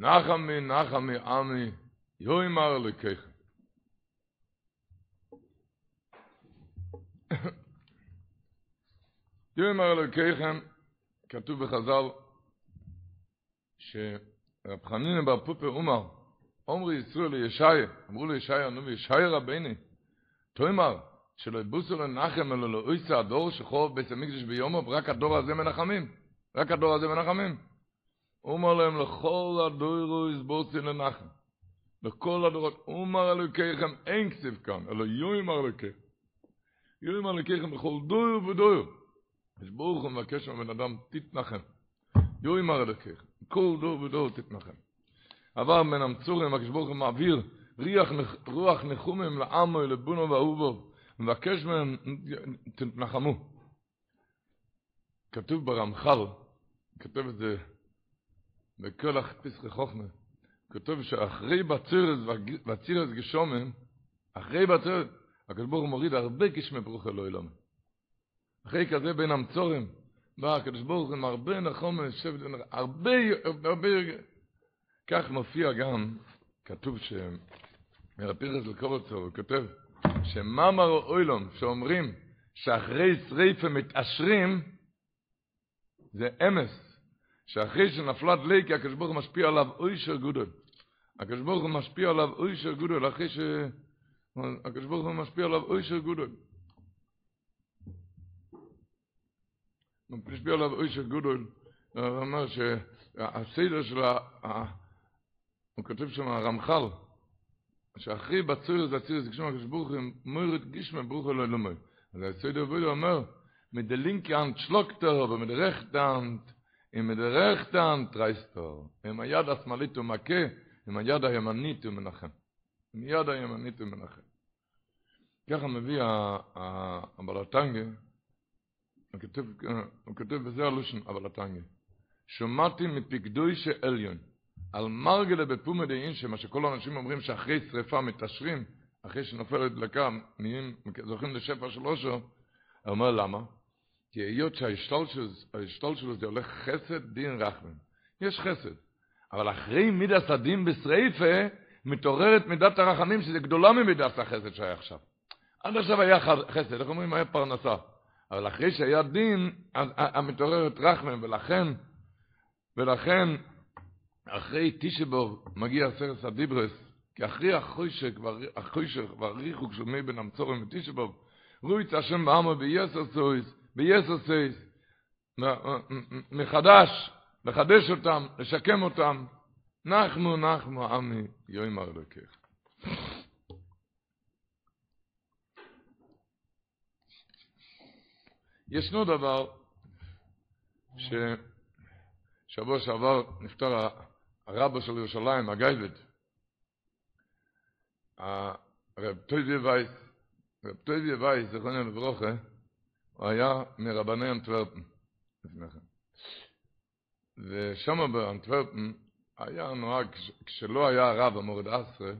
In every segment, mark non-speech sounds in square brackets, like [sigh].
נחמי נחמי עמי יוי מר לקח יוי מר לקחם כתוב בחז"ל שרב חנין בר פופר אומר אומרי ישראל לישעיה אמרו לישעיה נו וישעיה רבני תאמר שלא יבוסו לנחם אלא לא אויסה הדור שחור בית המקדש ביומו ורק הדור הזה מנחמים רק הדור הזה מנחמים אומר להם לכל הדורו יסבוסי לנחם לכל הדורות אומר אלוקיכם אין כסיב כאן אלא יוי אמר אלוקיכם יוי אמר אלוקיכם בכל דור ודור אז ברוך הוא מבקש מבן אדם תתנחם יוי אמר אלוקיכם כל דור ודור תתנחם עבר מן המצורים הקדוש ברוך הוא מעביר רוח נחומים לעמו לבונו ואהובו מבקש מהם, תנחמו. כתוב ברמח"ל, כתוב את זה בכל פסחי חוכמה, כתוב שאחרי בצירס והצירס גשומן, אחרי ברוך הוא מוריד הרבה גשמי ברוך אלוהי למה. אחרי כזה בין המצורים, בא הקדוש ברוך הוא עם הרבה נחום, הרבה, הרבה, כך מופיע גם, כתוב ש... מרפירס לקובצור, הוא כותב, שמאמר אוילום, שאומרים שאחרי שריפה מתעשרים, זה אמס, שאחרי שנפלת ליקי, הקדוש ברוך הוא משפיע עליו אוישר גודל. הקדוש ברוך הוא משפיע עליו אוישר גודל, אחרי ש... הקדוש ברוך הוא משפיע עליו אוישר גודל. הוא משפיע עליו אוישר גודל, הוא אומר שהסדר של ה... הוא כותב שם הרמח"ל, שאחרי בצור זה ציר זה כשמה כשבוך מורד גישמה ברוך לא לומר אז הסדר בו אומר mit der linke hand schlockt er עם דרחתן טרייסטור, עם היד השמאלית הוא מכה, עם היד הימנית הוא מנחם. עם יד הימנית הוא מנחם. ככה מביא הבלטנגה, הוא כותב, הוא כותב בזה הלושן, הבלטנגה, שומעתי מפקדוי שאליון, על מרגלה בפומה דאין, שמה שכל האנשים אומרים שאחרי שריפה מתעשרים, אחרי שנופלת דלקה, נהיים, זוכים לשפע של אושר, הוא אומר למה? כי היות שההשתול שלו זה הולך חסד דין רחמן. יש חסד. אבל אחרי מידת הדין בשריפה, מתעוררת מידת הרחמים, שזה גדולה ממידת החסד שהיה עכשיו. עד עכשיו היה חסד, איך אומרים? היה פרנסה. אבל אחרי שהיה דין, המתעוררת רחמן, ולכן, ולכן, אחרי תישבור מגיע עשרת הדיברס, כי אחרי החוישק והריחוק של מי בן המצורם ותישבור, רואי את השם בעמו ביסר סויס, ביסר סויס, מחדש, לחדש אותם, לשקם אותם, נחמו נחמו עמי יוי מרדכך. ישנו דבר ששבוע שעבר נפטר הרבו של ירושלים, הגייבד, הרב טויבי וייס, רב טויבי וייס, זכרונו לברוכה, היה מרבני אנטוורפן, לפני כן. ושם באנטוורפן היה נוהג, כשלא היה הרב המורד עשרה,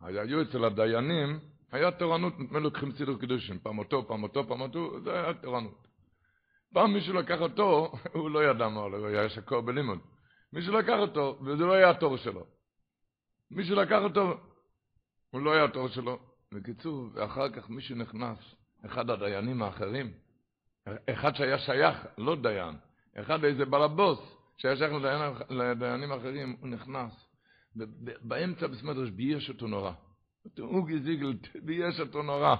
היה היו אצל הדיינים, היה תורנות, נדמה לוקחים סידור קידושים, פעם אותו, פעם אותו, פעם אותו, זה היה תורנות. פעם מישהו לקח אותו, [laughs] הוא לא ידע מה הוא היה שקוע בלימוד. מישהו לקח אותו, וזה לא היה התור שלו. מישהו לקח אותו, הוא לא היה התור שלו. בקיצור, ואחר כך מישהו נכנס, אחד הדיינים האחרים, אחד שהיה שייך, לא דיין, אחד איזה בלבוס, שהיה שייך לדיין, לדיינים האחרים, הוא נכנס. באמצע בסמדרש בייש אותו נורא. הוא גזיגל, בייש אותו נורא.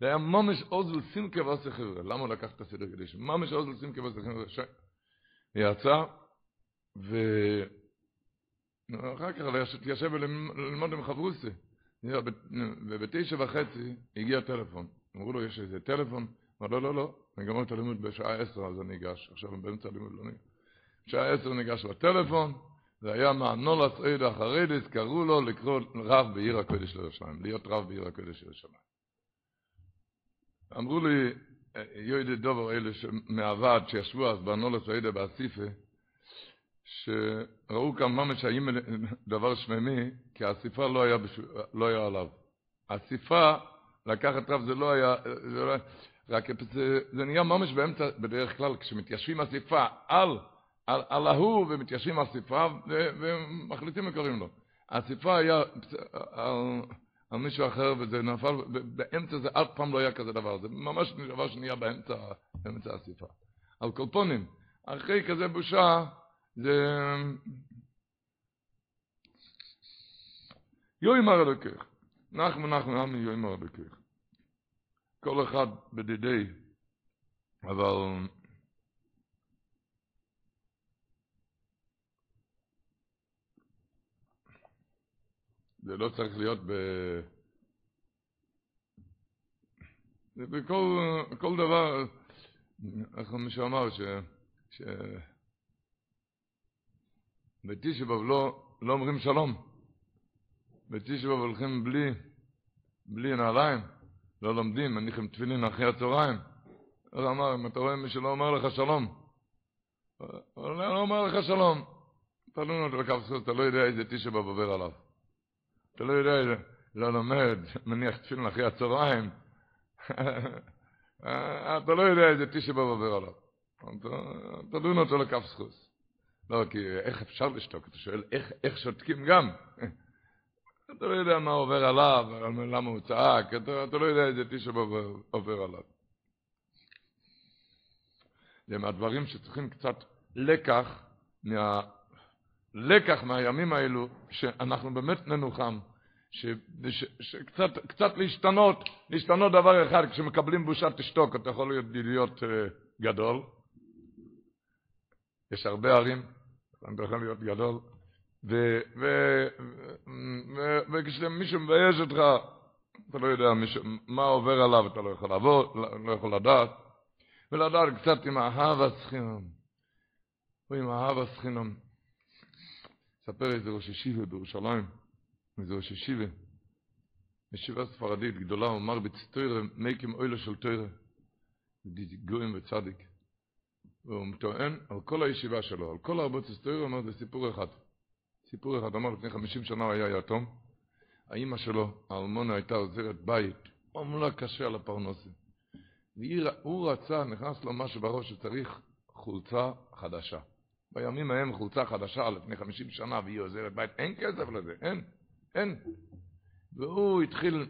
זה היה ממש אוזל סימקה ועושה חבר'ה. למה הוא לקח את הסדר קדיש? ממש אוזל סימקה ועושה חבר'ה. ויצא, ואחר כך להתיישב וללמוד עם חברוסי. ובתשע וחצי הגיע טלפון. אמרו לו, יש איזה טלפון? אמר, לא, לא, לא, אני גמר את הלימוד בשעה עשר, אז אני ניגש. עכשיו אני באמצע הלימוד לא ניגש. בשעה עשר ניגש לטלפון, זה היה מהנולס עד החרדיס, קראו לו לקרוא רב בעיר הקודש לירושלים, להיות רב בעיר הקודש לירושלים. אמרו לי, יוידי דובר אלה מהוועד שישבו אז בנולס עדה באסיפה, שראו כאן ממש האם דבר שממי, כי האסיפה לא היה, בשו, לא היה עליו. האסיפה, לקחת רב זה לא היה, זה, לא, רק זה, זה נהיה ממש באמצע, בדרך כלל, כשמתיישבים אסיפה על על, על ההוא, ומתיישבים על ספרה, ומחליטים וקוראים לו. הספרה היה על, על מישהו אחר, וזה נפל, באמצע זה אף פעם לא היה כזה דבר, זה ממש דבר שנהיה באמצע, באמצע הספרה. על קולפונים, אחרי כזה בושה, זה... יוי מר אלוקיך, נחמו נחמו עמי יוי מר אלוקיך. כל אחד בדידי, אבל זה לא צריך להיות ב... זה בכל כל דבר, איך מישהו אמר, ש... ש... בתשבב לא, לא אומרים שלום. בתשבב הולכים בלי, בלי נעליים, לא לומדים, מניחים תפילין אחרי הצהריים. אז אמר, אם אתה רואה מי שלא אומר לך שלום, לא אומר לך שלום. תלונו אותו לקו זכות, אתה לא יודע איזה תשבב עובר עליו. אתה לא יודע, לא לומד, מניח תפילין אחרי הצהריים, אתה לא יודע איזה תשע באב עובר עליו. תדון אותו לכף סחוס. לא, כי איך אפשר לשתוק? אתה שואל, איך, איך שותקים גם? אתה לא יודע מה עובר עליו, למה הוא צעק, אתה, אתה לא יודע איזה תשע באב עובר עליו. זה מהדברים שצריכים קצת לקח, מה, לקח מהימים האלו, שאנחנו באמת ננוחם. שקצת קצת להשתנות, להשתנות דבר אחד, כשמקבלים בושה תשתוק, אתה יכול להיות, להיות uh, גדול. יש הרבה ערים, אתה יכול להיות גדול, וכשמישהו מבייש אותך, אתה לא יודע מישהו, מה עובר עליו, אתה לא יכול לעבור, לא יכול לדעת, ולדעת קצת עם אהבה סחינום. או עם סחינום. ספר איזה ראש ישיבה בירושלים. מזה ראש ישיבה, ישיבה ספרדית גדולה, הוא אמר בצטוירה, מייקים אוילו של תוירה, גויים וצדיק. והוא טוען על כל הישיבה שלו, על כל הרבה צטוירה, הוא אומר, זה סיפור אחד. סיפור אחד, אמר, לפני חמישים שנה הוא היה יתום, האימא שלו, האלמונה, הייתה עוזרת בית, עמלה קשה על הפרנוסים. והוא רצה, נכנס לו משהו בראש שצריך חולצה חדשה. בימים ההם חולצה חדשה לפני חמישים שנה, והיא עוזרת בית, אין כסף לזה, אין. אין. והוא התחיל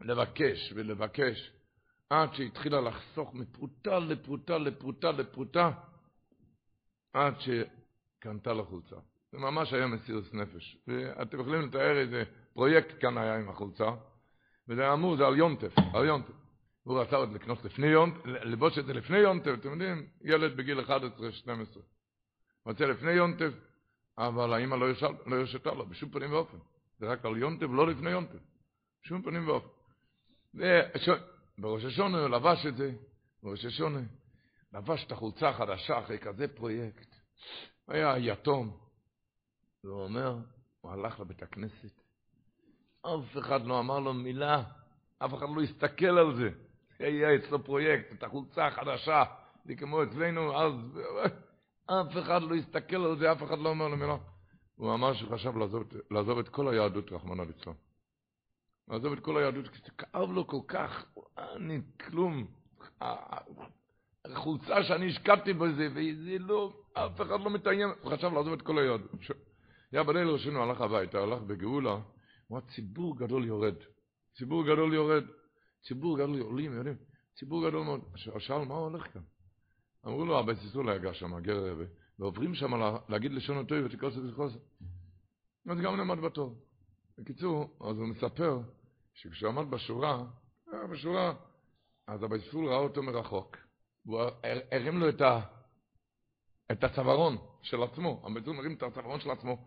לבקש ולבקש, עד שהתחילה לחסוך מפרוטה לפרוטה לפרוטה לפרוטה, עד שקנתה לו חולצה. זה ממש היה מסירות נפש. ואתם יכולים לתאר איזה פרויקט כאן היה עם החולצה, וזה אמור, זה על יונטף, על יונטף. הוא רצה עוד לקנות לפני יונטף, לבוש את זה לפני יונטף, אתם יודעים, ילד בגיל 11-12. רוצה לפני יונטף, אבל האמא לא, לא הרשתה לו בשום פנים ואופן. זה רק על יונטב, לא לפני יונטב. שום פנים ואופן. בראש השונה הוא לבש את זה, בראש השונה. לבש את החולצה החדשה אחרי כזה פרויקט. היה יתום. והוא אומר, הוא הלך לבית הכנסת. אף אחד לא אמר לו מילה, אף אחד לא הסתכל על זה. היה אצלו פרויקט, את החולצה החדשה, זה כמו אצלנו, אז אף אחד לא הסתכל על זה, אף אחד לא אומר לו מילה. הוא אמר שהוא חשב לעזוב, לעזוב את כל היהדות, רחמנא ליצלן. לעזוב את כל היהדות, כי זה כאב לו כל כך, אני כלום. החולצה שאני השקעתי בזה, וזה לא, אף אחד לא מתעניין, הוא חשב לעזוב את כל היהדות. היה בליל ראשינו, הלך הביתה, הלך בגאולה, הוא אמר, ציבור גדול יורד. ציבור גדול יורד. ציבור גדול עולים, יודעים, ציבור גדול מאוד. שאל, מה הולך כאן? אמרו לו, הבית ישראל היה שם, גר. ועוברים שם להגיד לשנה טובה תכתב ותחתם. אז גם נעמד בתור. בקיצור, אז הוא מספר שכשהוא עמד בשורה, אה, בשורה, אז הבית ישראל ראה אותו מרחוק. והוא הרים לו את, ה, את הצווארון של עצמו. הבית ישראל מרים את הצווארון של עצמו,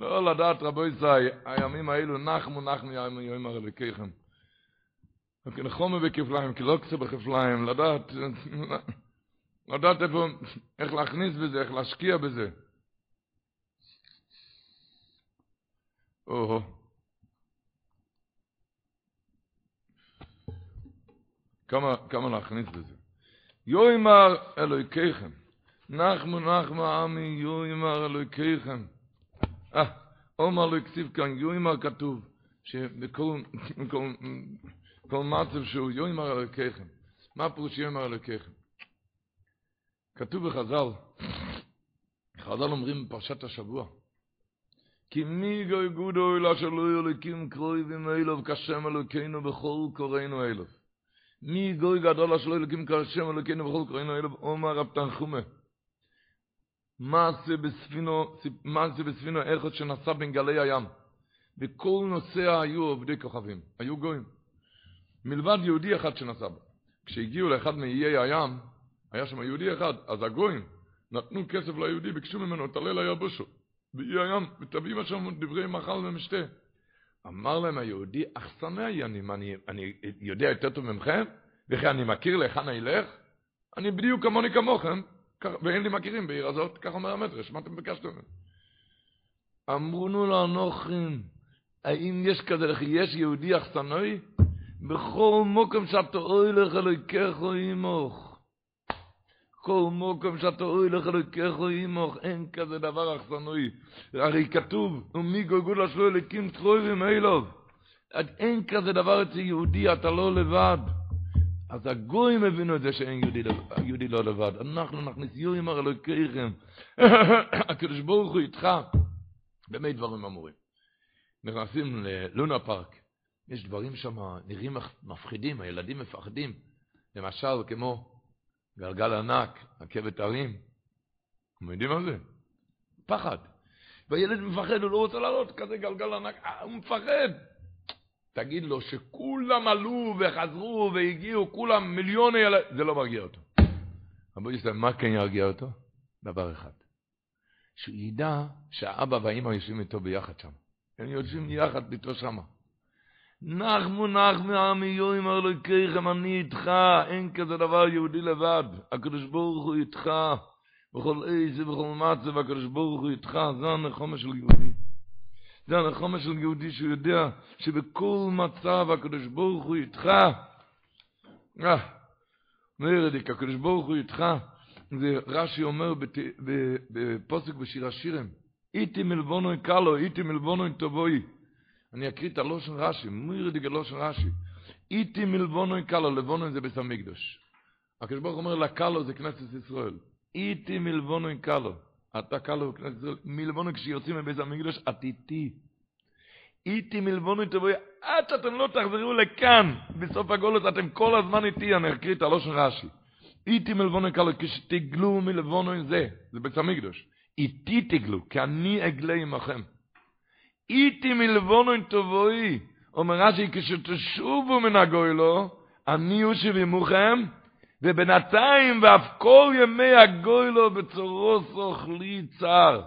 לא לדעת, רבו ישראל, הימים האלו נחמו נחמו ימים ימים הרלקיכם. כי נחומו בכפליים, כי לא קצה בכפליים, לדעת, לדעת איפה, איך להכניס בזה, איך להשקיע בזה. או כמה, כמה להכניס בזה. יוימר אלוהיכיכם, נחמו נחמו עמי יוימר אלוהיכיכם. אה, עומר לא הכתיב כאן, יוימר כתוב, שבכל כל, כל מצב שהוא יוימר אלוהיכיכם. מה פירוש יוימר אלוהיכיכם? כתוב בחז"ל, חז"ל אומרים בפרשת השבוע, כי מי גוי גודו אלא שלא אלוקים קרויבים אלוב כשם אלוקינו בכל קוראינו אלוב. מי גוי גדול שלא אלוקים כשם אלוקינו בכל קוראינו אלוב, אומר רב תנחומה. מה זה בספינו, איכות שנסע בין גלי הים. בכל נוסע היו עובדי כוכבים, היו גויים. מלבד יהודי אחד שנסע בו. כשהגיעו לאחד מאיי הים, היה שם יהודי אחד, אז הגויים נתנו כסף ליהודי, ביקשו ממנו, תעלה ליבושו. באי הים, ותביא שם דברי מאכל ומשתה. אמר להם היהודי, אכסני העניינים, אני, אני יודע יותר טוב ממכם, וכי אני מכיר להיכן אילך? אני בדיוק כמוני כמוכם, ואין לי מכירים בעיר הזאת, כך אומר המדרש, מה אתם ביקשתם? אמרו לו אנוכין, האם יש כזה לכי, יש יהודי אכסנוי? בכל מוקם שאתה אוי לך אלוהיכך עמוך. כל מוקם שאתה אוי לך לקח עמוך, אין כזה דבר אכסנוי. הרי כתוב, ומי גולגול אשלו אליקים תחויבים אילוב. אין כזה דבר אצל יהודי, אתה לא לבד. אז הגויים הבינו את זה שאין יהודי, לא לבד. אנחנו נכניס יורים הרי אלוקיכם. [coughs] הקדוש ברוך הוא איתך. באמת דברים אמורים. נכנסים ללונה פארק. יש דברים שם נראים מפחידים, הילדים מפחדים. למשל, כמו גלגל ענק, רכבת הרים. אתם יודעים מה זה? פחד. והילד מפחד, הוא לא רוצה לעלות כזה גלגל ענק, אה, הוא מפחד. תגיד לו שכולם עלו וחזרו והגיעו, כולם מיליוני ילדים, זה לא מרגיע אותו. רבו ישראל, מה כן ירגיע אותו? דבר אחד. שהוא ידע שהאבא והאמא יושבים איתו ביחד שם. הם יושבים יחד איתו שמה. נחמו נחמו עמי יוים אלוקיכם אני איתך, אין כזה דבר יהודי לבד, הקדוש ברוך הוא איתך, בכל איזה בכל מצב הקדוש ברוך הוא איתך, זה הנחומה של יהודי. זה הנחומה של יהודי שהוא יודע שבכל מצב הקדוש ברוך הוא איתך. אה, מרדיק, הקדוש ברוך הוא איתך. זה רש"י אומר בפוסק בשיר השירים, איתי מלבונוי קלו, איתי מלבונוי טובוי. אני אקריא את הלושן רש"י, מויר דיגה לושן רש"י. איתי מלבונוי קלו, לבונוי זה בית המקדוש. הקדוש ברוך אומר לקלו זה כנסת ישראל. איתי מלבונוי קלו. אתה קלו. מלבונוי כשיוצאים מבית המקדוש, את איתי. איתי מלבונוי תבואי, עד שאתם לא תחזרו לכאן, בסוף הגולות אתם כל הזמן איתי, אני אקריא את הלושן רש"י. איתי מלבונוי קלו, כשתגלו מלבונוי זה, זה בית המקדוש. איתי תגלו, כי אני אגלה עמכם. איתי מלבונו טובוי, אומר רש"י, כשתשובו מן הגוילו, אני הוא שבימוכם, ובינתיים ואף כל ימי הגוילו בצורו סוכלי צר.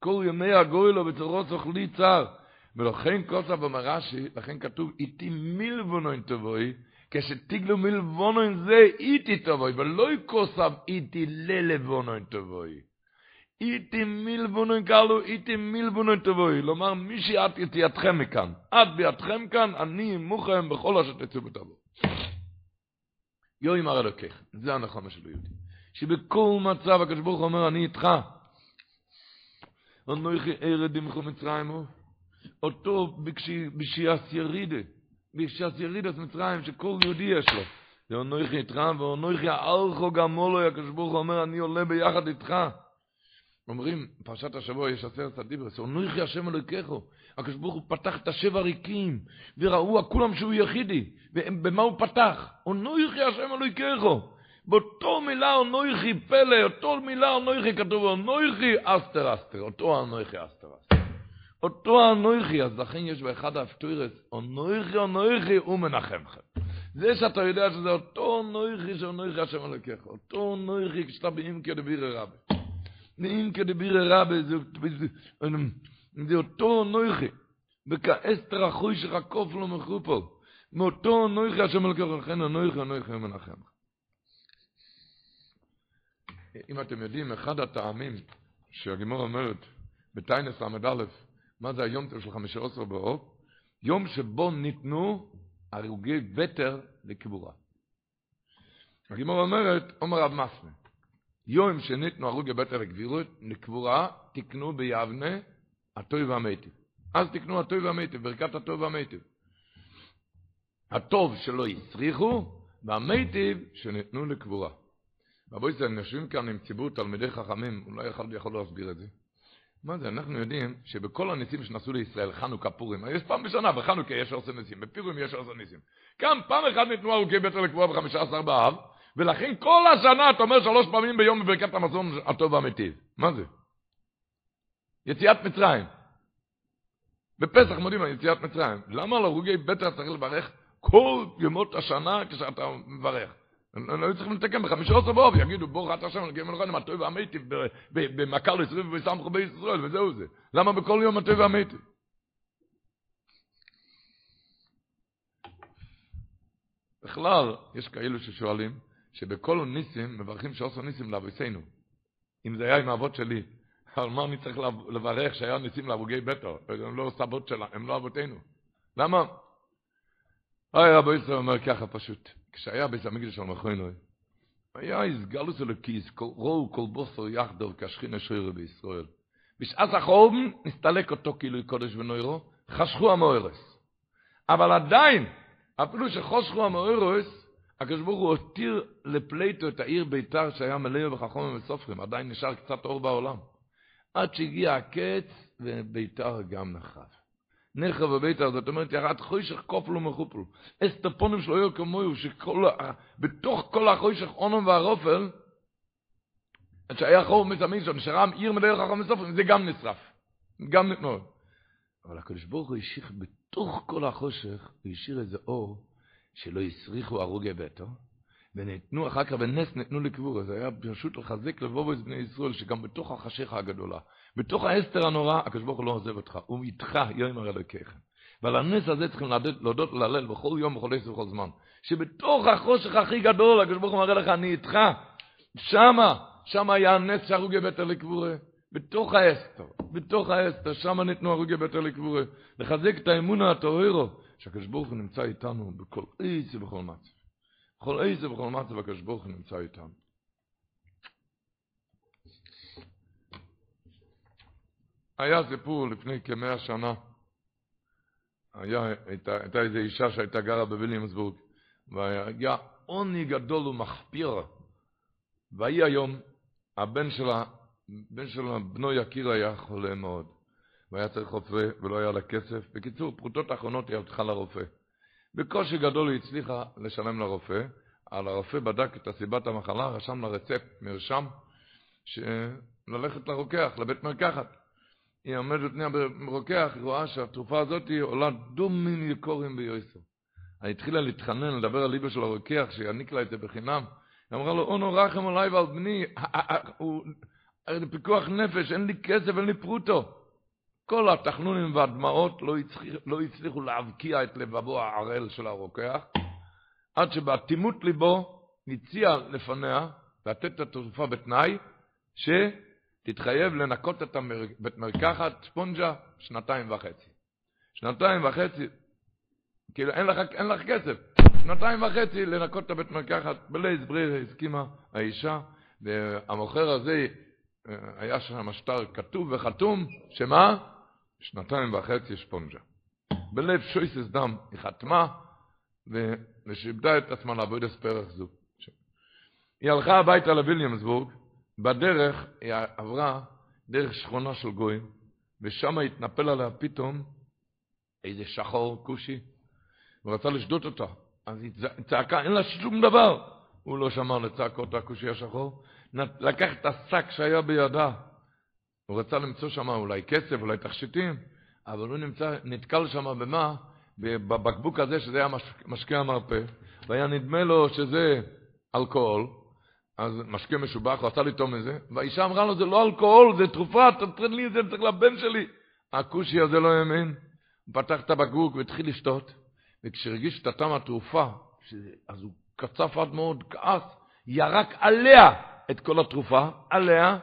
כל ימי הגוילו בצורו סוכלי צר. ולכן כוסף אומר רש"י, לכן כתוב, איתי מלבונו אין טובוי, כשתגלו מלבונו אין זה איתי טובוי, ולא כוסף איתי ללבונו אין טובוי. איתי מילבונן קלו, איתי מילבונן תבואי. לומר, מי שאת את ידכם מכאן, את בידכם כאן, אני מוכם בכל אשר תצאו ותבואו. יוי מראה אלוקיך, זה הנחמה של יהודי. שבכל מצב הקדוש ברוך הוא אומר, אני איתך. אנוכי ארד עמכו מצרים הוא. אותו בשיעס ירידה, בשיעס ירידה מצרים, שכל יהודי יש לו. זה אנוכי איתך, ואנוכי הארכו גמולו, הקדוש ברוך הוא אומר, אני עולה ביחד איתך. אומרים, פרשת השבוע יש עשרת הדיברס, אונויכי השם אלוקיכו, הקדוש ברוך הוא פתח את השבע ריקים, וראו כולם שהוא יחידי, ובמה הוא פתח? אונויכי השם אלוקיכו, באותו מילה אונויכי פלא, אותו מילה אונויכי כתוב, אונויכי אסתר אסתר, אותו אונויכי אסתר אסתר. אותו אונויכי, אז לכן יש באחד האפטוירס, אונויכי אונויכי הוא מנחמכם. זה שאתה יודע שזה אותו אונויכי שאונויכי השם אלוקיכו, אותו אונויכי כשאתה באימקי דבירי רבי. נעים כדביר רבי, זה אותו נויכי, וכאסתר החוי שלך קוף לו מחופו, מאותו נויכי השם אלוקח לכן הנויכי הנויכי מנחם. אם אתם יודעים, אחד הטעמים שהגימור אומרת, בטיינס ל"א, מה זה היום של חמישה עשר באוב? יום שבו ניתנו הרוגי ותר לקבורה. הגימור אומרת, אומר רב מסנה, יום שניתנו הרוגי ותר לקבורה, תקנו ביבנה הטוי והמיטיב. אז תקנו הטוי והמיטיב, ברכת הטוב והמיטיב. הטוב שלא הצריכו, והמיטיב שניתנו לקבורה. רבו ישראל, יושבים כאן עם ציבור תלמידי חכמים, אולי אחד יכול להסביר את זה. מה זה, אנחנו יודעים שבכל הניסים שנעשו לישראל, חנוכה, פורים, יש פעם בשנה, בחנוכה יש עושה ניסים, בפורים יש עושה ניסים. גם פעם אחת ניתנו ארוכי בטר בחמישה עשר באב, ולכן כל השנה אתה אומר שלוש פעמים ביום בברכת המזון הטוב והמיטיב. מה זה? יציאת מצרים. בפסח מודים על יציאת מצרים. למה על הרוגי בטר צריך לברך כל ימות השנה כשאתה מברך? הם לא צריכים לתקן בחמישה עשר באוב, יגידו בור חת השם, נגיע מלכון, הטוב והמיטיב במקל עשרים וסמכו בישראל, וזהו זה. למה בכל יום הטוב והמיטיב? בכלל, יש כאלו ששואלים, שבכל ניסים מברכים שעושה ניסים לאבוסינו. אם זה היה עם האבות שלי, על מה אני צריך לברך שהיה ניסים לאבוגי ביתו? הם לא סבות שלה, הם לא אבותינו. למה? אוי, רבו ישראל אומר ככה פשוט. כשהיה בית המקדש של מכוינוי, היה הסגלוס אלוקיס, רואו כל בוסר יחדור כשכין השוירו בישראל. בשעת החום נסתלק אותו כאילו קודש ונוירו, חשכו המאורס. אבל עדיין, אפילו שחושכו המאורס, הקדוש ברוך הוא הותיר לפלייטו את העיר ביתר שהיה מלא בחכום וסופרים, עדיין נשאר קצת אור בעולם. עד שהגיע הקץ וביתר גם נחרב. נחרב בביתר, זאת אומרת, ירד חוישך כופלו מחופלו. אסטפונים שלו היו כמוהו, שבתוך כל החוישך אונום והרופל, שהיה חור מסמין שם, נשארה עיר מלא חכום וסופרים, זה גם נשרף. גם נתנו. אבל הקדוש ברוך הוא השאיר בתוך כל החושך, הוא השאיר איזה אור שלא הסריחו הרוגי ביתו, ונתנו אחר כך, בנס נתנו לקבור, זה היה פשוט לחזק לבוא את בני ישראל, שגם בתוך החשיכה הגדולה, בתוך האסתר הנורא, הקדוש ברוך הוא לא עוזב אותך, הוא איתך הרי אלוקיכם. ועל הנס הזה צריכים להודות ולהלל בכל יום, בכל עשר ובכל זמן. שבתוך החושך הכי גדול, הקדוש ברוך הוא מראה לך, אני איתך. שמה, שמה היה הנס שהרוגי בטר לקבורה. בתוך האסתר, בתוך האסתר, שמה ניתנו הרוגי בטר לקבורה. לחזק את האמונה הטהרו, שהקדוש ברוך הוא נמצא איתנו בכל איזה ובכל מצב. בכל איזה ובכל מצב הקדוש ברוך הוא נמצא איתנו. היה סיפור לפני כמאה שנה, היה, הייתה, הייתה איזו אישה שהייתה גרה בוויליאמסבורג, והיה עוני גדול ומחפיר, והיא היום, הבן שלה, בן שלה, בנו יקיר היה חולה מאוד, והיה צריך רופא ולא היה לה כסף. בקיצור, פרוטות אחרונות היא הלכה לרופא. בקושי גדול היא הצליחה לשלם לרופא, על הרופא בדק את הסיבת המחלה, רשם לה רצפט, מרשם, ללכת לרוקח, לבית מרקחת. היא עומדת לפני הרוקח, היא רואה שהתרופה הזאת עולה דומים יקורים ביועסו. היא התחילה להתחנן, לדבר על ליבו של הרוקח, שיעניק לה את זה בחינם. היא אמרה לו, אונו רחם עליי ועל בני, הוא פיקוח נפש, אין לי כסף, אין לי פרוטו. כל התחנונים והדמעות לא, הצליח, לא הצליחו להבקיע את לבבו הערל של הרוקח, עד שבאטימות ליבו הציע לפניה לתת את התרופה בתנאי שתתחייב לנקות את בית מרקחת ספונג'ה שנתיים וחצי. שנתיים וחצי, כאילו אין לך, אין לך כסף, שנתיים וחצי לנקות את הבית מרקחת, בלייז ברירה הסכימה האישה, והמוכר הזה, אה, היה שם שטר כתוב וחתום, שמה? שנתיים וחצי ספונג'ה. בלב שויסס דם היא חתמה, ושיבדה את עצמה לעבוד פרח זו. היא הלכה הביתה לוויליאמסבורג, בדרך היא עברה דרך שכונה של גויים, ושם התנפל עליה פתאום איזה שחור כושי, הוא רצה לשדות אותה. אז היא צעקה, אין לה שום דבר. הוא לא שמע לצעקות הכושי השחור, לקח את השק שהיה בידה, הוא רצה למצוא שם אולי כסף, אולי תכשיטים, אבל הוא נמצא, נתקל שם במה? בבקבוק הזה, שזה היה משקה המרפא, והיה נדמה לו שזה אלכוהול, אז משקה משובח, הוא רצה לטעום מזה, והאישה אמרה לו, זה לא אלכוהול, זה תרופה, תתן לי את זה, צריך לבן שלי. הכושי הזה לא האמין, הוא פתח את הבקבוק והתחיל לשתות, וכשהרגיש את הטעם התרופה, אז הוא קצף עד מאוד, כעס, ירק עליה את כל התרופה, עליה,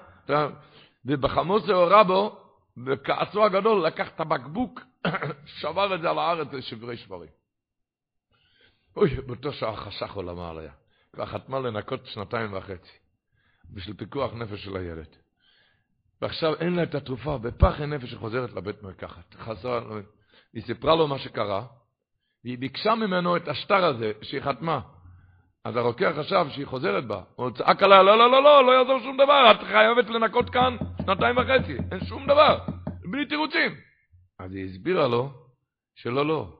ובחמוס זה הורה בו, וכעסו הגדול לקח את הבקבוק, [coughs] שבר את זה על הארץ לשברי שברים. אוי, באותו שעה חשך עולמה עליה. כבר חתמה לנקות שנתיים וחצי, בשביל פיקוח נפש של הילד. ועכשיו אין לה את התרופה, בפח נפש שחוזרת לבית מרקחת. חסרה, היא סיפרה לו מה שקרה, והיא ביקשה ממנו את השטר הזה שהיא חתמה. אז הרוקח חשב שהיא חוזרת בה. הוא צעק עליה, לא, לא, לא, לא, לא יעזור שום דבר, את חייבת לנקות כאן שנתיים וחצי, אין שום דבר, בלי תירוצים. אז היא הסבירה לו שלא, לא,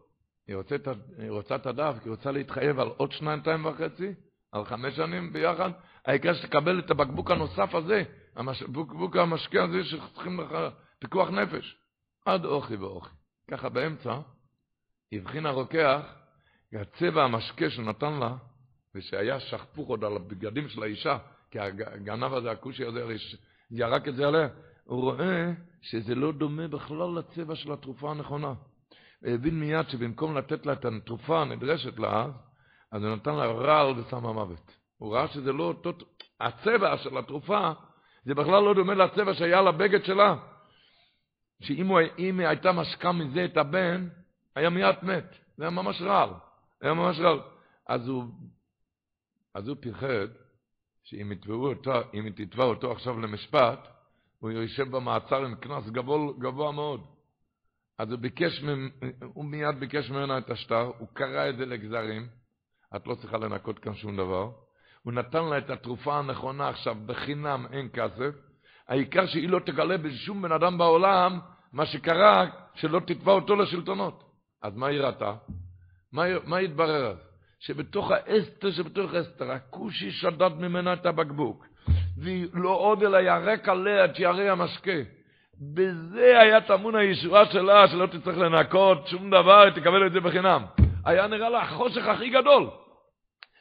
היא רוצה, היא רוצה את הדף, כי היא רוצה להתחייב על עוד שנתיים וחצי, על חמש שנים ביחד, העיקר שתקבל את הבקבוק הנוסף הזה, הבקבוק המשקיע הזה שצריכים לך פיקוח נפש. עד אוכי ואוכי. ככה באמצע, הבחין הרוקח, הצבע המשקה שהוא נתן לה, ושהיה שכפוך עוד על הבגדים של האישה, כי הגנב הזה, הכושי הזה, ירק את זה עליה, הוא רואה שזה לא דומה בכלל לצבע של התרופה הנכונה. הוא הבין מיד שבמקום לתת לה את התרופה הנדרשת לה, אז הוא נתן לה רעל ושם המוות. הוא ראה שזה לא אותו... הצבע של התרופה, זה בכלל לא דומה לצבע שהיה לבגד שלה. שאם היא הייתה משקה מזה את הבן, היה מיד מת. זה היה ממש רעל. היה ממש רעל. אז הוא אז הוא פיחד שאם יתבעו אותו, אם תתבע אותו עכשיו למשפט, הוא יושב במעצר עם קנס גבוה, גבוה מאוד. אז הוא ביקש, הוא מיד ביקש ממנה את השטר, הוא קרא את זה לגזרים, את לא צריכה לנקות כאן שום דבר. הוא נתן לה את התרופה הנכונה עכשיו, בחינם, אין כסף. העיקר שהיא לא תגלה בשום בן אדם בעולם מה שקרה, שלא תתבע אותו לשלטונות. אז מה היא ראתה? מה, מה התברר אז? שבתוך האסתר שבתוך אסתר, הכושי שדד ממנה את הבקבוק, והיא לא עוד אלא ירק עליה את יערי המשקה. בזה היה טמון הישועה שלה, שלא תצטרך לנקות שום דבר, תקבל את זה בחינם. היה נראה לה החושך הכי גדול.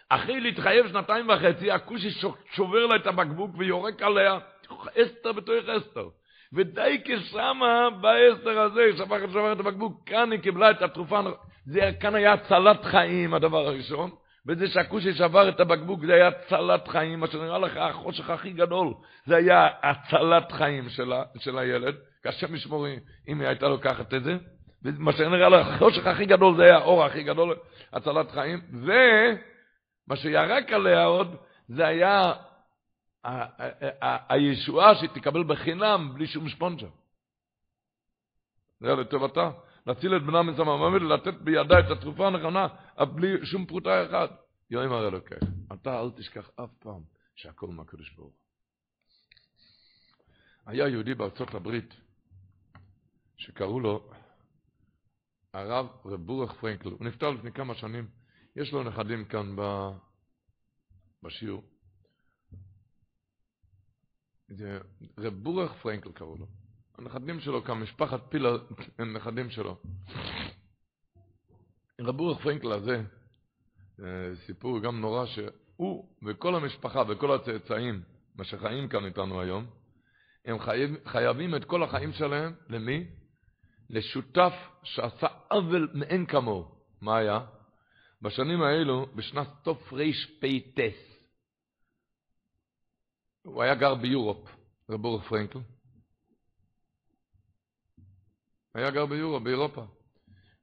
אחרי להתחייב שנתיים וחצי, הכושי שובר לה את הבקבוק ויורק עליה, אסתר בתוך אסתר. ודי כשמה באסתר הזה, שפך את הבקבוק, כאן היא קיבלה את התרופה זה כאן היה הצלת חיים, הדבר הראשון, וזה שהכושי שבר את הבקבוק, זה היה הצלת חיים, מה שנראה לך החושך הכי גדול, זה היה הצלת חיים של, של הילד, קשה משמור אם היא הייתה לוקחת את זה, ומה שנראה לך החושך הכי גדול, זה היה האור הכי גדול, הצלת חיים, ומה שירק עליה עוד, זה היה הישועה שתקבל בחינם בלי שום ספונג'ר. זה היה לטובתה. להציל את בנם מסם המוות ולתת בידה את התרופה הנכונה, בלי שום פרוטה אחת. יואים הרי לוקח. אתה אל תשכח אף פעם שהכל מהקדוש ברוך היה יהודי בארצות הברית שקראו לו הרב רב בורך פרנקל. הוא נפטר לפני כמה שנים. יש לו נכדים כאן ב... בשיעור. רב בורך פרנקל קראו לו. הנכדים שלו כאן, משפחת פילה, הם נכדים שלו. רב אורך פרנקל הזה, אה, סיפור גם נורא, שהוא וכל המשפחה וכל הצאצאים, מה שחיים כאן איתנו היום, הם חייב, חייבים את כל החיים שלהם, למי? לשותף שעשה עוול מאין כמוהו. מה היה? בשנים האלו, בשנת תרפ"ט, הוא היה גר ביורופ, רב אורך פרנקל, היה גר ביורו, באירופה.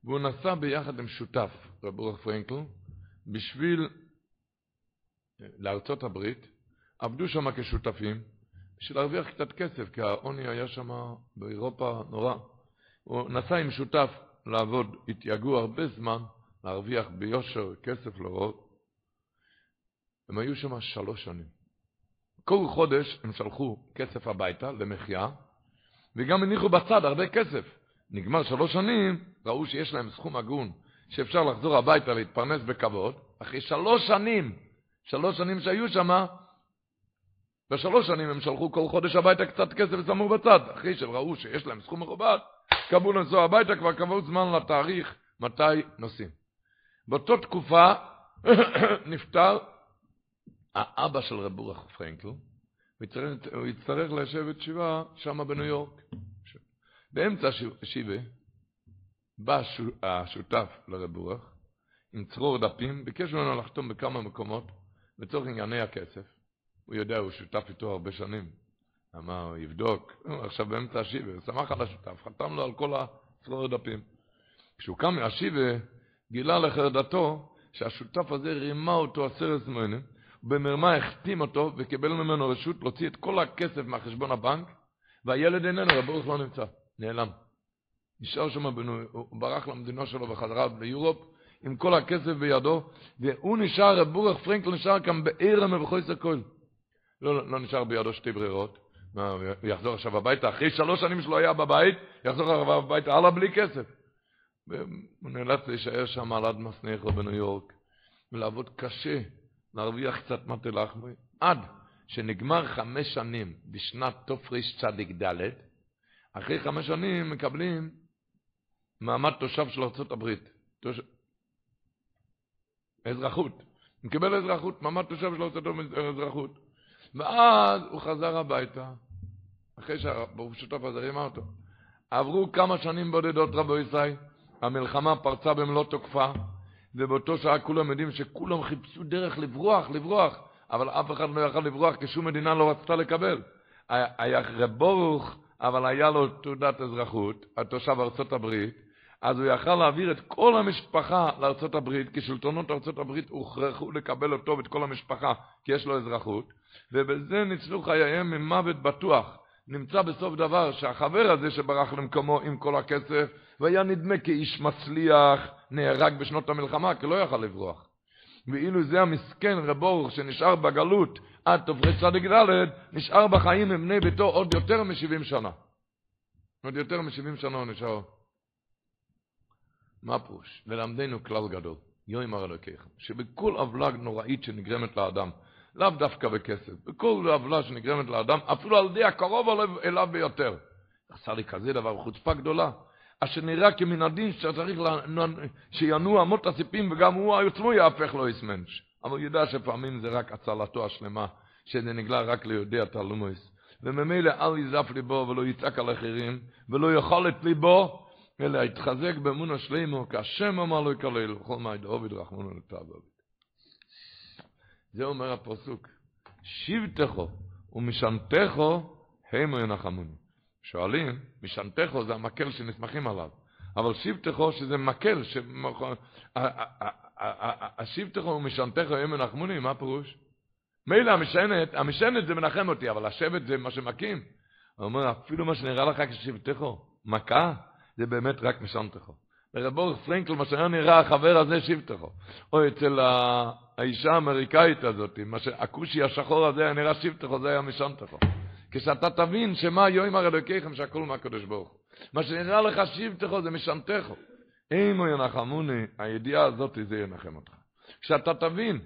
והוא נסע ביחד עם שותף, רב רוח פרנקל, בשביל לארצות הברית, עבדו שם כשותפים, בשביל להרוויח קצת כסף, כי העוני היה שם באירופה נורא. הוא נסע עם שותף לעבוד, התייגעו הרבה זמן, להרוויח ביושר כסף לראות. הם היו שם שלוש שנים. כל חודש הם שלחו כסף הביתה למחיה, וגם הניחו בצד הרבה כסף. נגמר שלוש שנים, ראו שיש להם סכום הגון, שאפשר לחזור הביתה להתפרנס בכבוד, אחרי שלוש שנים, שלוש שנים שהיו שם, בשלוש שנים הם שלחו כל חודש הביתה קצת כסף ושמו בצד. אחרי שהם ראו שיש להם סכום מכובד, קבעו לנסוע הביתה, כבר קבעו זמן לתאריך מתי נוסעים. באותה תקופה [coughs] נפטר האבא של רב רוח פרנקל, הוא יצטרך לשבת שבעה שם בניו יורק. באמצע השיבה בא השותף לרב רוח עם צרור דפים, ביקש ממנו לחתום בכמה מקומות לצורך ענייני הכסף. הוא יודע, הוא שותף איתו הרבה שנים. אמר, יבדוק, עכשיו באמצע השיבה, שמח על השותף, חתם לו על כל הצרור דפים. כשהוא קם מהשיבה, גילה לחרדתו שהשותף הזה רימה אותו עשרת זמנים, ובמרמה החתים אותו וקיבל ממנו רשות להוציא את כל הכסף מהחשבון הבנק, והילד איננו, רב ברוך לא נמצא, נעלם. נשאר שם, הוא ברח למדינה שלו בחזרה ביורופ, עם כל הכסף בידו, והוא נשאר, רב ברוך פרנקל נשאר כאן בעיר מבחויס הכל. לא, לא נשאר בידו שתי ברירות. מה, הוא יחזור עכשיו הביתה, אחרי שלוש שנים שלו היה בבית, יחזור הביתה הלאה בלי כסף. הוא נאלץ להישאר שם על עד מסניחו בניו יורק, ולעבוד קשה, להרוויח קצת מטה לחמי, עד שנגמר חמש שנים בשנת תרצ"ד, אחרי חמש שנים מקבלים מעמד תושב של ארה"ב, תוש... אזרחות. הוא אזרחות, מעמד תושב של ארה"ב אזרחות. ואז הוא חזר הביתה, אחרי שהברוך שותף הזה רימה אותו. עברו כמה שנים בודדות רבו ישראל, המלחמה פרצה במלוא תוקפה, ובאותו שעה כולם יודעים שכולם חיפשו דרך לברוח, לברוח, אבל אף אחד לא יכל לברוח כי שום מדינה לא רצתה לקבל. היה רב ברוך, אבל היה לו תעודת אזרחות, התושב ארצות הברית, אז הוא יכל להעביר את כל המשפחה לארצות הברית, כי שלטונות ארצות הברית הוכרחו לקבל אותו ואת כל המשפחה, כי יש לו אזרחות, ובזה ניצלו חייהם ממוות בטוח. נמצא בסוף דבר שהחבר הזה שברח למקומו עם כל הכסף, והיה נדמה כאיש מצליח, נהרג בשנות המלחמה, כי לא יכל לברוח. ואילו זה המסכן רב שנשאר בגלות עד תרצ"ד, נשאר בחיים עם בני ביתו עוד יותר מ-70 שנה. עוד יותר מ-70 שנה הוא נשאר. מה פירוש? ללמדנו כלל גדול, יאמר אלוקיכם, שבכל עוולה נוראית שנגרמת לאדם, לאו דווקא בכסף, בכל עוולה שנגרמת לאדם, אפילו על ידי הקרוב אליו ביותר. עשה לי כזה דבר, חוצפה גדולה. אשר נראה כמן הדין שצריך שינוע אמות הסיפים וגם הוא עצמו יהפך לו איסמנש. אבל הוא יודע שפעמים זה רק הצלתו השלמה, שזה נגלה רק ליודע תלומוס. וממילא אל יזף ליבו ולא יצעק על אחרים, ולא יאכל את ליבו, אלא יתחזק באמון השלימו, כהשם אמר לו יקלל, וכל מה ידעוביד רחמונו לטעבוביד. זה אומר הפסוק, שבטכו ומשנתכו המו ינחמוני. שואלים, משנתכו זה המקל שנסמכים עליו, אבל שבטכו שזה מקל, השבטכו ומשנתכו המו ינחמוני, מה הפירוש? מילא המשענת, המשענת זה מנחם אותי, אבל השבט זה מה שמכים. הוא אומר, אפילו מה שנראה לך כשבטכו, מכה, זה באמת רק משנתכו. לרב פרנקל, מה שהיה נראה החבר הזה שבטכו. או אצל האישה האמריקאית הזאת, מה שהכושי השחור הזה היה נראה שבטכו, זה היה משנתכו. כשאתה תבין שמה יאמר אלוקיכם שהכל מהקדוש ברוך הוא. מה שנראה לך שבטכו זה משנתכו. אימו ינחמוני, הידיעה הזאת זה ינחם אותך. כשאתה תבין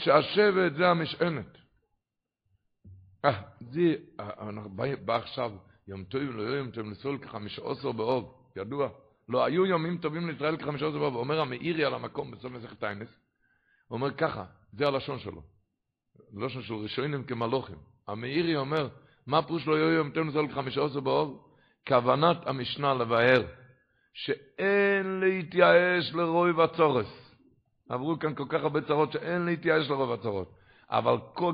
שהשבט זה המשענת. אה, זה, בא עכשיו יום טוב לא יום טוב לסול כחמישה עשר באוב, ידוע. לא היו יומים טובים לישראל כחמישה עשר באוב. אומר המאירי על המקום בסוף מסכת טיינס, הוא אומר ככה, זה הלשון שלו. הלשון של ראשונים כמלוכים. המאירי אומר, מה פירוש לא יהיו טוב לישראל כחמישה עשר באוב? כוונת המשנה לבאר, שאין להתייאש לרוי וצורס. עברו כאן כל כך הרבה צרות שאין להתייאש לרוי וצרות. אבל כל,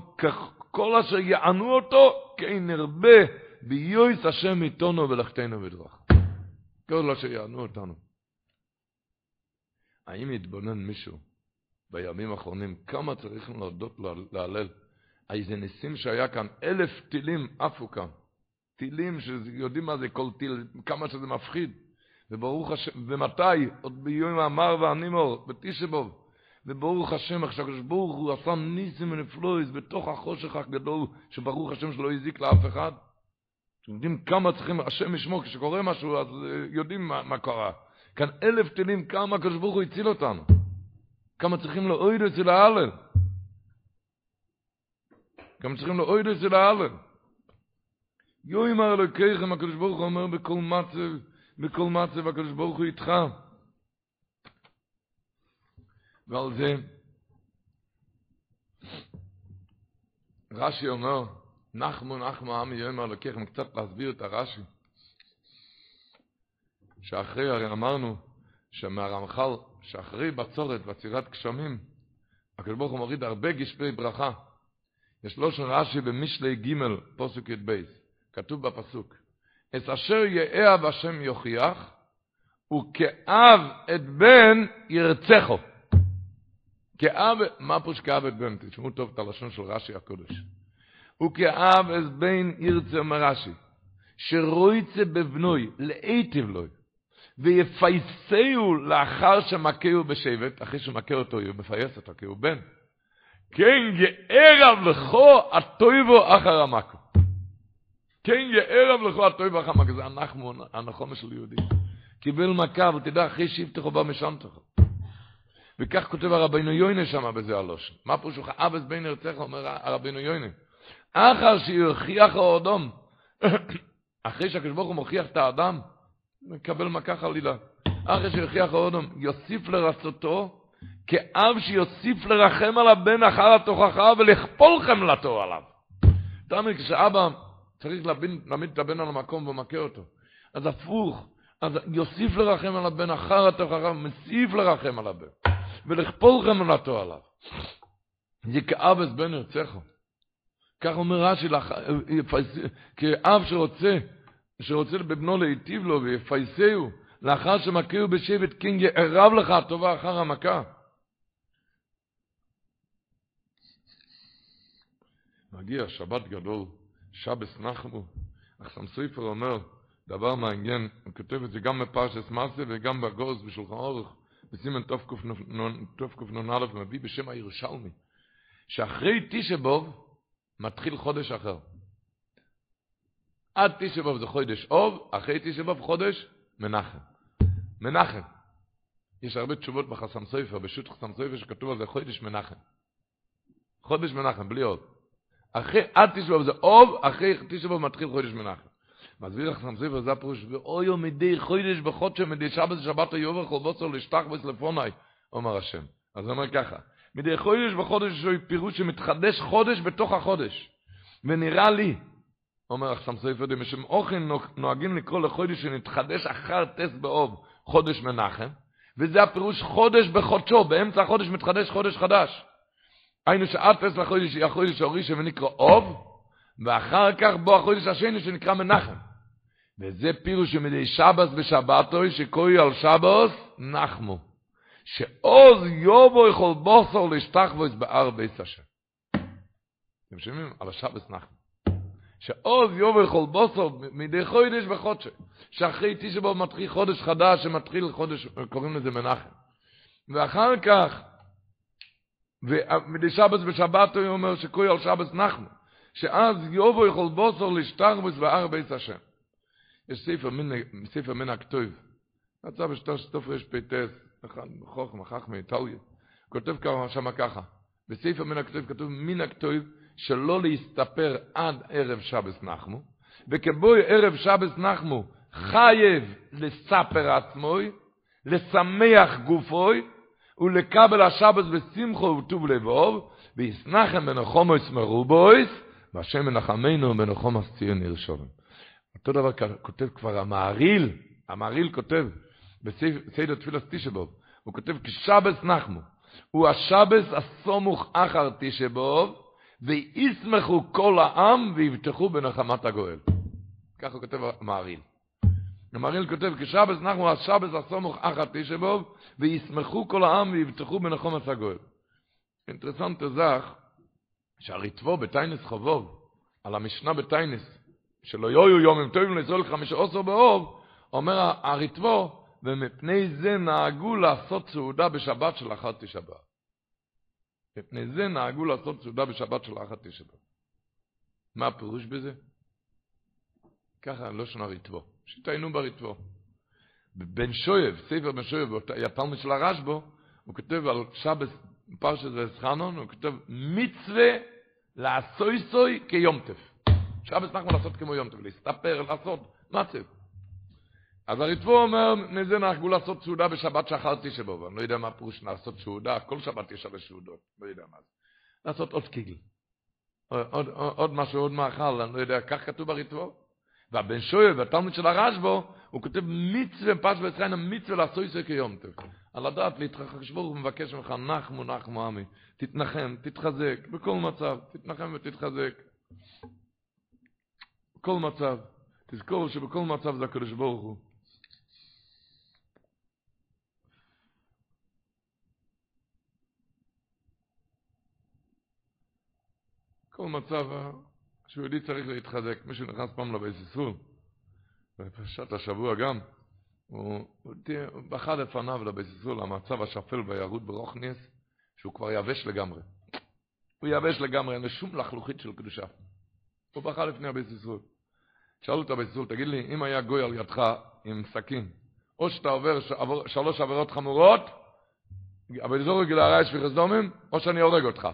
כל אשר יענו אותו, כן נרבה ביועץ השם איתנו ולכתנו בדרך. כל אשר יענו אותנו. האם יתבונן מישהו בימים האחרונים כמה צריך להודות להלל? איזה ניסים שהיה כאן, אלף טילים עפו כאן. טילים שיודעים מה זה כל טיל, כמה שזה מפחיד. וברוך השם, ומתי? עוד ביום המר והנימור, בתשבוב. וברוך השם, עכשיו ברוך הוא עשה ניסים ונפלויס בתוך החושך הגדול, שברוך השם שלא הזיק לאף אחד. אתם יודעים כמה צריכים, השם ישמור, כשקורה משהו, אז יודעים מה, מה קרה. כאן אלף טילים, כמה הקדוש ברוך הוא הציל אותנו. כמה צריכים לאויד אצל ההלל. כמה צריכים לאויד אצל ההלל. יו אמר אלוקיכם, הקדוש ברוך הוא אומר בכל מצב, בכל מצב הקדוש ברוך הוא איתך. ועל זה רש"י אומר, נחמו נחמו עמי יאמר אלוקיכם, קצת להסביר את הרש"י. שאחרי, הרי אמרנו, שמהרמח"ל, שאחרי בצורת ועצירת גשמים, הקדוש ברוך הוא מוריד הרבה גשפי ברכה. יש לו של רש"י במשלי ג' פוסק י"ב, כתוב בפסוק, את אשר יאהב השם יוכיח, וכאב את בן ירצחו. כאב, מה פירוש כאב את בן? תשמעו טוב את הלשון של רש"י הקודש. וכאב את בן ירצה אומר רש"י, שרויצה בבנוי, להיטיב לו, ויפייסהו לאחר שמכהו בשבט, אחרי שמכה אותו, הוא מפייס אותו, כי הוא בן. כן יערב לכו הטויבו אחר המכו. כן יערב לכו הטויבו אחר המכו. זה אנחנו, הנחומה של יהודי. קיבל מכה, אבל תדע, אחרי שיבטחו בה משנתך. וכך כותב הרבינו יוינה שם בזה הלושן. מה פירוש לך? אבס בין ארצך, אומר הרבינו יוינה. אחר שיוכיח האדום, [coughs] אחרי שהקדוש ברוך הוא מוכיח את האדם, מקבל מכה חלילה. אחרי שיוכיח האדום, יוסיף לרצותו, כאב שיוסיף לרחם על הבן אחר התוכחה ולכפול חמלתו עליו. תאמין, כשאבא צריך להעמיד את הבן על המקום ומכה אותו, אז הפוך, אז יוסיף לרחם על הבן אחר התוכחה, מוסיף לרחם על הבן, ולכפול חמלתו עליו. זה כאב את בן ירצחו. כך אומר רש"י, כאב שרוצה, שרוצה בבנו להיטיב לו ויפייסהו, לאחר שמכהו בשבט קינג יערב לך הטובה אחר המכה. מגיע שבת גדול, שבס נחמו, אך סמסויפר אומר, דבר מעניין, הוא כותב את זה גם בפרשס מסה וגם בגורס בשולחן אורך, בסימן תקנ"א מביא בשם הירושלמי, שאחרי תשבוב מתחיל חודש אחר. עד תשבוב זה חודש אוב, אחרי תשבוב חודש מנחם. מנחם. יש הרבה תשובות בחסם סופר, בשו"ת חסם סופר שכתוב על זה חודש מנחם. חודש מנחם, בלי עוד. אחרי, עד תשבוב זה אוב, אחרי תשבוב מתחיל חודש מנחם. מסביר לך סם ספר, זה הפירוש, ואויו מדי חודש בחודשו, מדי שבת שבת היובר כל בוצר לשטח וסלפוני, אומר השם. אז הוא אומר ככה, מדי חודש בחודש יש פירוש שמתחדש חודש בתוך החודש. ונראה לי, אומר לך סם ספר, בשם אוכן נוהגים לקרוא לחודש שנתחדש אחר טס באוב, חודש מנחם, וזה הפירוש חודש בחודשו, באמצע החודש מתחדש חודש חדש. היינו טס לחודש החודש הראשון ונקרא אוב, ואחר כך בוא החודש השני שנקרא מנחם. וזה פירוש שמדי שבס ושבתוי שקוי על שבוס נחמו. שעוז יובו יכול בוסר לשתחבוס באר בית השם. אתם שומעים? על השבס נחמו. שעוז יובו יכול בוסר מדי חודש וחודש. שאחרי תשבו מתחיל חודש חדש שמתחיל חודש, קוראים לזה מנחם. ואחר כך, ומדי שבס ושבתוי אומר שקוי על שבס נחמו. שאז יובו יכול בוסר לשתחבוס באר בית השם. יש ספר מן, ספר מן הכתוב. יצא בשטוש תופרש פטס, אחד חוכם, חכם מאיטליה. כותב שם ככה, בספר מן הכתוב כתוב מן הכתוב שלא להסתפר עד ערב שבס נחמו, וכבוי ערב שבס נחמו חייב לספר עצמוי, לשמח גופוי, ולקבל השבס בשמחו וטוב לבוב, ויסנחם בנחומוס מרובויס, והשם מנחמנו בנחומוס ציון ירשובם. אותו דבר כותב כבר המעריל, המעריל כותב בסדר תפילת תשבוב, הוא כותב כשבס נחמו, הוא השבס הסומוך אחר תשבוב, וישמחו כל העם ויבטחו בנחמת הגואל. ככה כותב המעריל. המעריל כותב כשבס נחמו, השבס הסומוך אחר תשבוב, וישמחו כל העם ויבטחו בנחמת הגואל. אינטרסנט זך, שהריטבו בטיינס חובוב, על המשנה בטיינס, שלא יהיו יומים טובים לזול חמישה עשר באוב, אומר הריטבו, ומפני זה נהגו לעשות סעודה בשבת של אחת תשבע. מפני זה נהגו לעשות סעודה בשבת של אחת תשבע. מה הפירוש בזה? ככה לא שונה ריטבו, שתיינו בריטבו. בן שויב, ספר בן שויב, יתלמי של הרשב"ו, הוא כותב על שבת פרשת וסחנון, הוא כותב מצווה לעשוי סוי כיומטף. שבת נחמן לעשות כמו יום טוב, להסתפר, לעשות, מה זה? אז הריטבו אומר, מזה נהגו לעשות סעודה בשבת שחרתי שבו, ואני לא יודע מה פירוש לעשות סעודה, כל שבת יש הרי סעודות, לא יודע מה זה. לעשות עוד קיגל. עוד, עוד, עוד משהו, עוד מאכל, אני לא יודע, כך כתוב בריטבו. והבן שויב, התלמיד של הרשב"ו, הוא כותב מצווה, פש וישראל, המצווה לעשוי זה כיום טוב. על הדעת להתרחש בו, הוא מבקש ממך, נחמו, נחמו עמי, תתנחם, תתחזק, בכל מצב, תתנחם ותתחזק. בכל מצב. תזכור שבכל מצב זה הקדוש ברוך הוא. כל מצב שיהודי צריך להתחזק. מישהו נכנס פעם ישראל, בפרשת השבוע גם, הוא, הוא, בכה לפניו לבית ישראל, המצב השפל והירוד ברוכניאס, שהוא כבר יבש לגמרי. הוא יבש לגמרי, אין לו שום לחלוכית של קדושה. הוא בכה לפני ישראל. שאלו את ישראל, תגיד לי, אם היה גוי על ידך עם סכין, או שאתה עובר שלוש עבירות חמורות, אבל זורק להרע שפיכס דומים, או שאני הורג אותך.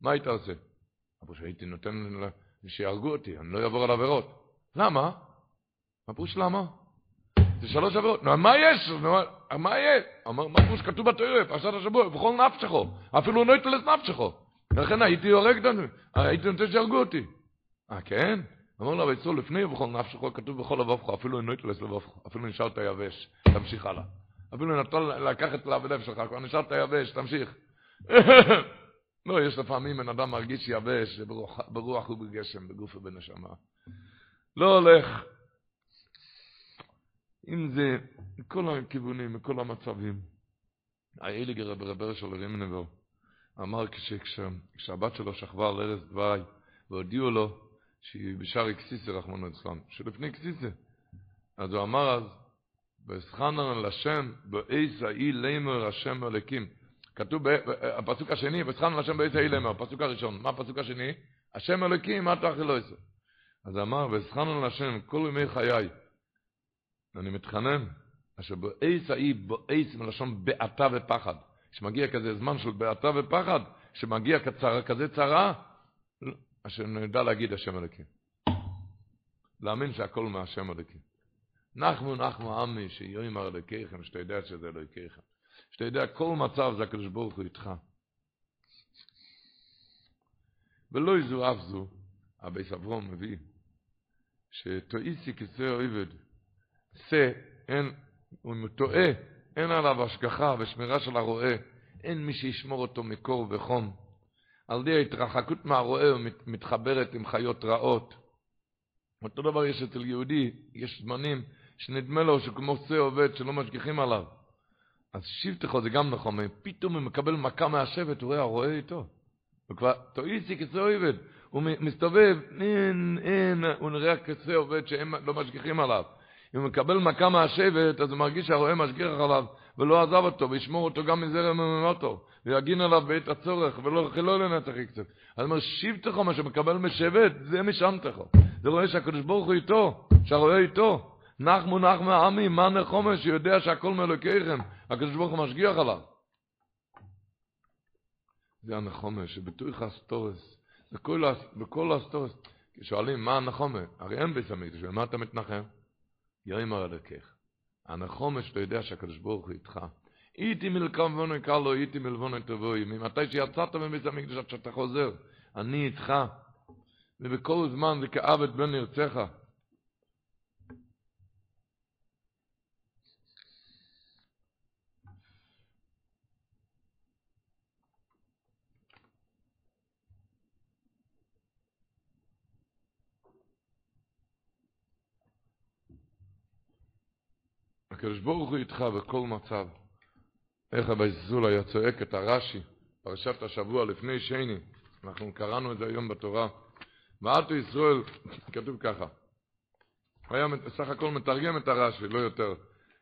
מה היית עושה? אמרו שהייתי נותן שיהרגו אותי, אני לא אעבור על עבירות. למה? מה פירוש למה? זה שלוש עבירות. מה יש? מה יש? אמר, מה פירוש כתוב בתורה, פרשת השבוע, בכל נפשכו, אפילו לא יתלת נפשכו. לכן הייתי הורג הייתי נותן שיהרגו אותי. אה, כן? אמר לו, ויצאו לפני ובכל נפשכו, כתוב בכל לבבך, אפילו לא יתלת לבבך, אפילו נשארת יבש, תמשיך הלאה. אפילו נתן לקחת הלב שלך, כבר נשארת יבש, תמשיך. [laughs] לא, יש לפעמים בן אדם מרגיש יבש, ברוח, ובגשם, בגוף ובנשמה. לא הולך. אם זה מכל הכיוונים, מכל המצבים. האליגר רב רבר של רימנבו אמר כשהבת שלו שכבה על ארז דווי והודיעו לו שהיא בשער אקסיסה רחמנו אצלם, שלפני אקסיסה. אז הוא אמר אז, וסחנן לשם באיס האי לימר השם אלוקים. כתוב בפסוק השני, וסחנן לשם באיס האי לימר, הפסוק הראשון. מה הפסוק השני? השם אלוקים, מה תאכל לא יעשה? אז אמר, וסחנן לשם כל ימי חיי. אני מתחנן, אשר באיס האי, באיס מלשון בעתה ופחד. כשמגיע כזה זמן של בעתה ופחד, כשמגיע כצרה, כזה צרה, אשר נדע להגיד השם אלוקים. להאמין שהכל מהשם אלוקים. נחמו נחמו עמי שיאמר אלוקיכם, שאתה יודע שזה אלוקיכם. שאתה יודע כל מצב זה הקדוש ברוך הוא איתך. ולא יזו אף זו, הבי סברום מביא, שטועיסי כסא אויבד, שא, אין, הוא טועה, אין עליו השגחה ושמירה של הרועה, אין מי שישמור אותו מקור וחום. על ידי ההתרחקות מהרועה הוא מתחברת עם חיות רעות. אותו דבר יש אצל יהודי, יש זמנים שנדמה לו שכמו שא עובד שלא משגיחים עליו. אז שבטחו זה גם נכון, פתאום הוא מקבל מכה מהשבט, הוא רואה, הרועה איתו. הוא כבר, תויסי כסא עובד. הוא מסתובב, אין, אין, הוא נראה כסא עובד שהם לא משגיחים עליו. אם הוא מקבל מכה מהשבט, אז הוא מרגיש שהרועה משגיח עליו, ולא עזב אותו, וישמור אותו גם מזרם ממותו, ויגין עליו בעת הצורך, ולא חילו לנצח יקצב. אז אומר, שבטחו, מה שמקבל משבט, זה משענתכו. זה רואה שהקדוש ברוך הוא איתו, שהרועה איתו. נחמו נחמו עמי, מה נחמה שיודע שיאמר אלוקיכם, הקדוש ברוך הוא משגיח עליו. זה הנחמה, שבתוך הסתרות, בכל, בכל הסתרות, שואלים מה הנחמה, הרי אין בית המקדש, מה אתה מתנחם? יאמר אלוקיך. הנחמה שאתה יודע שהקדוש ברוך הוא איתך. איתי מלבנון כלה, איתי מלבנון תבואי. ממתי שיצאת מבית המקדש עד שאתה חוזר, אני איתך. ובכל זמן זה כאבד בן נרצך. הקדוש ברוך הוא איתך בכל מצב. איך אבי ז"ל היה צועק את הרש"י, פרשת השבוע לפני שני, אנחנו קראנו את זה היום בתורה. ועתה ישראל, כתוב ככה, היה סך הכל מתרגם את הרש"י, לא יותר.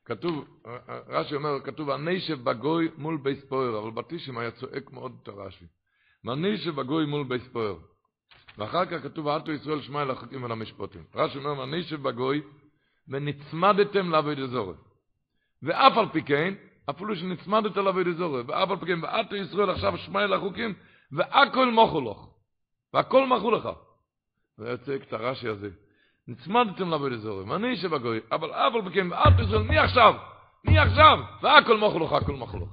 כתוב, רש"י אומר, כתוב, ונשב בגיא מול בית פעור, אבל בתישם היה צועק מאוד את הרש"י. ונשב בגיא מול בית פעור. ואחר כך כתוב, ועתה ישראל שמע אל החוקים ואל המשפטים. רש"י אומר, ונשב בגיא ונצמדתם לעבוד אזורי. ואף על פי כן, אפילו שנצמדת לעבוד אזורי, ואף על פי כן, ואתו ישראל עכשיו שמע אל החוקים, והכל מוכו לך. והכל מחו לך. זה יוצא את הרש"י הזה. נצמדתם לעבוד אזורי, ואני שבגוי, אבל אף על פי כן, ואתו ישראל, מי עכשיו? מי עכשיו? והכל מוכו לך, הכל מחו לך.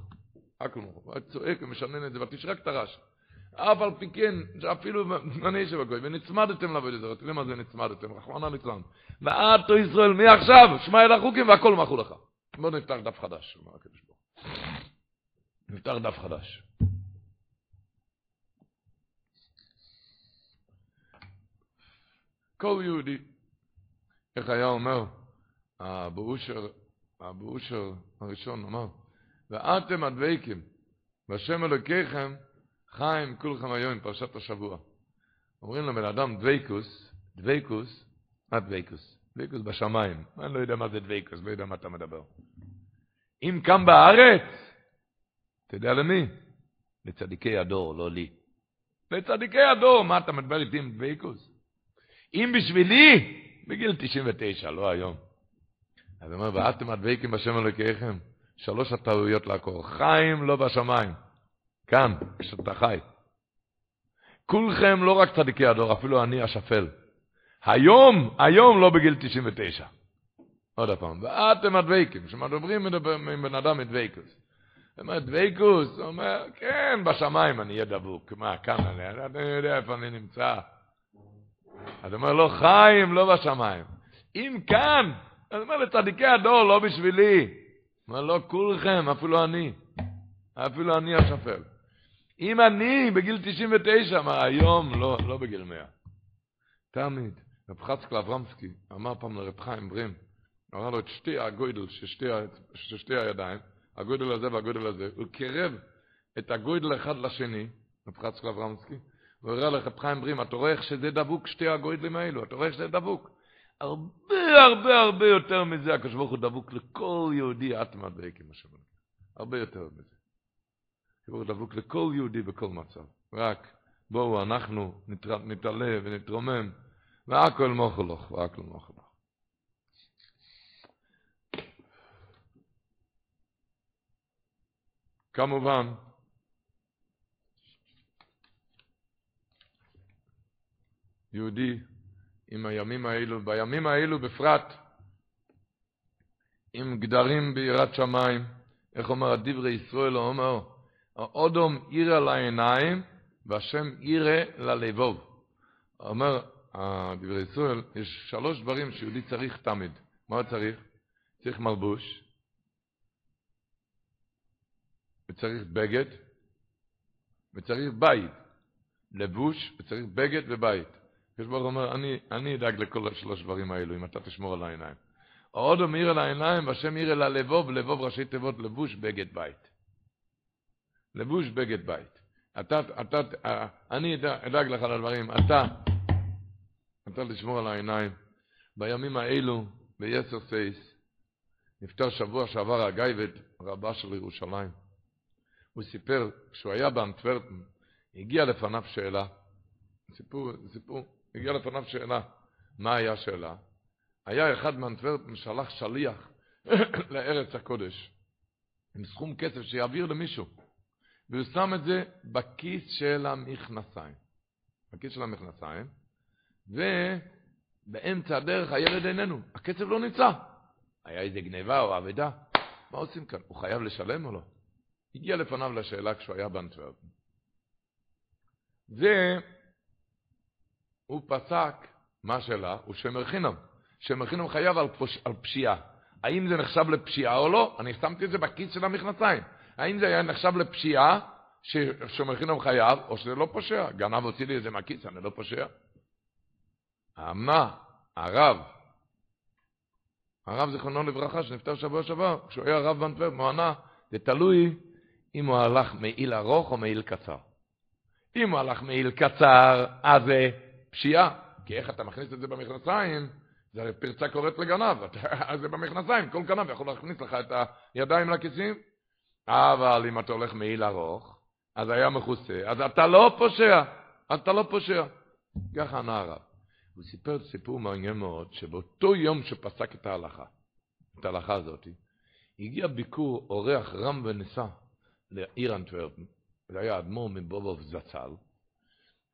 הכל מוכו. הוא צועק ומשנן את זה, ותשרק את הרש"י. אף על פי כן, אפילו [laughs] מני שבגוי, ונצמדתם לעבוד זה, תראי מה זה נצמדתם, רחמנא ליצלן. ועתו ישראל, מי עכשיו? שמע אל החוקים והכל מחו לך. בואו נפתח דף חדש, אומר הקדוש ברוך נפתח דף חדש. כל יהודי איך היה אומר, הבאושר, הבאושר הראשון אמר, ואתם הדבקים, והשם אלוקיכם חיים כולכם היום, פרשת השבוע. אומרים לבן אדם דבקוס, דבקוס, מה דבקוס? בשמיים. אני לא יודע מה זה דבקוס, לא יודע מה אתה מדבר. אם כאן בארץ, אתה יודע למי? לצדיקי הדור, לא לי. לצדיקי הדור, מה אתה מדבר איתי עם דבקוס? אם בשבילי, בגיל 99, לא היום. אז אומר, ואתם הדבקים בשם אלוקיכם, שלוש הטעויות לעקור. חיים לא בשמיים. כאן, כשאתה חי. כולכם לא רק צדיקי הדור, אפילו אני השפל. היום, היום לא בגיל 99. עוד פעם, ואתם הדבקים, כשמדברים עם בן אדם. הוא אומר, דבקוס, הוא אומר, כן, בשמיים אני אהיה דבוק. מה, כאן אני, אני יודע איפה אני נמצא. אז אומר, לא חיים, לא בשמיים. אם כאן, אז אומר, לצדיקי הדור, לא בשבילי. אומר, לא כולכם, אפילו אני. אפילו אני השפל. אם אני בגיל 99, מה היום, לא, לא בגיל 100. תמיד. רב חצקל אברמסקי אמר פעם לרב חיים ברים, אמר לו את שתי הגוידל של שתי, הידיים, הגוידל הזה והגוידל הזה, הוא קירב את הגוידל אחד לשני, רב חצקל אברמסקי, הראה לרב חיים ברים, אתה רואה איך שזה דבוק שתי הגוידלים האלו, אתה רואה איך שזה דבוק. הרבה הרבה הרבה יותר מזה, הקדוש ברוך הוא דבוק לכל יהודי, את מדייק עם השם. הרבה יותר מזה. הוא דבוק לכל יהודי בכל מצב. רק בואו אנחנו נתעלה ונתרומם, והכל מוכלוך, והכל מוכלוך. כמובן, יהודי עם הימים האלו, בימים האלו בפרט, עם גדרים ביראת שמיים, איך אומר הדברי ישראל, הוא אומר, האודום ירא לעיניים, והשם ירא ללבוב. אומר דברי ישראל, יש שלוש דברים שיהודי צריך תמיד. מה הוא צריך? צריך מלבוש, וצריך בגד, וצריך בית. לבוש, וצריך בגד ובית. הקדוש ברוך אומר, אני, אני אדאג לכל השלוש דברים האלו, אם אתה תשמור על העיניים. האודום ירא לעיניים, והשם ירא ללבוב, לבוב ראשי תיבות, לבוש, בגד, בית. לבוש בגד בית. אתה, אתה, אני אדאג לך על הדברים, אתה, אתה לשמור על העיניים. בימים האלו, ביסר סייס, נפטר שבוע שעבר הגייבד, רבה של ירושלים. הוא סיפר, כשהוא היה באנטוורפן, הגיע לפניו שאלה, סיפור, סיפור, הגיע לפניו שאלה, מה היה השאלה? היה אחד מאנטוורפן שלח שליח [coughs] לארץ הקודש, עם סכום כסף שיעביר למישהו. והוא שם את זה בכיס של המכנסיים. בכיס של המכנסיים, ובאמצע הדרך הילד איננו, הכסף לא נמצא. היה איזה גניבה או אבדה, מה עושים כאן? הוא חייב לשלם או לא? הגיע לפניו לשאלה כשהוא היה באנטוורפן. והוא פסק, מה השאלה? הוא שמר חינם. שמר חינם חייב על, פוש, על פשיעה. האם זה נחשב לפשיעה או לא? אני שמתי את זה בכיס של המכנסיים. האם זה היה נחשב לפשיעה ששומר חינם חייב, או שזה לא פושע? גנב הוציא לי את זה מהכיס, אני לא פושע. האמנה, הרב, הרב זיכרונו לברכה, שנפטר שבוע שעבר, כשהוא היה רב באנטוורפ, הוא ענה, זה תלוי אם הוא הלך מעיל ארוך או מעיל קצר. אם הוא הלך מעיל קצר, אז זה פשיעה. כי איך אתה מכניס את זה במכנסיים, זה הרי פרצה קוראת לגנב, אז זה במכנסיים, כל גנב יכול להכניס לך את הידיים לכיסים. אבל אם אתה הולך מעיל ארוך, אז היה מכוסה, אז אתה לא פושע, אתה לא פושע. ככה ענה הרב. הוא סיפר סיפור מעניין מאוד, שבאותו יום שפסק את ההלכה, את ההלכה הזאת, הגיע ביקור אורח רם ונשא לעיר אנטוורפן, זה היה אדמו"ר מבובוב זצ"ל,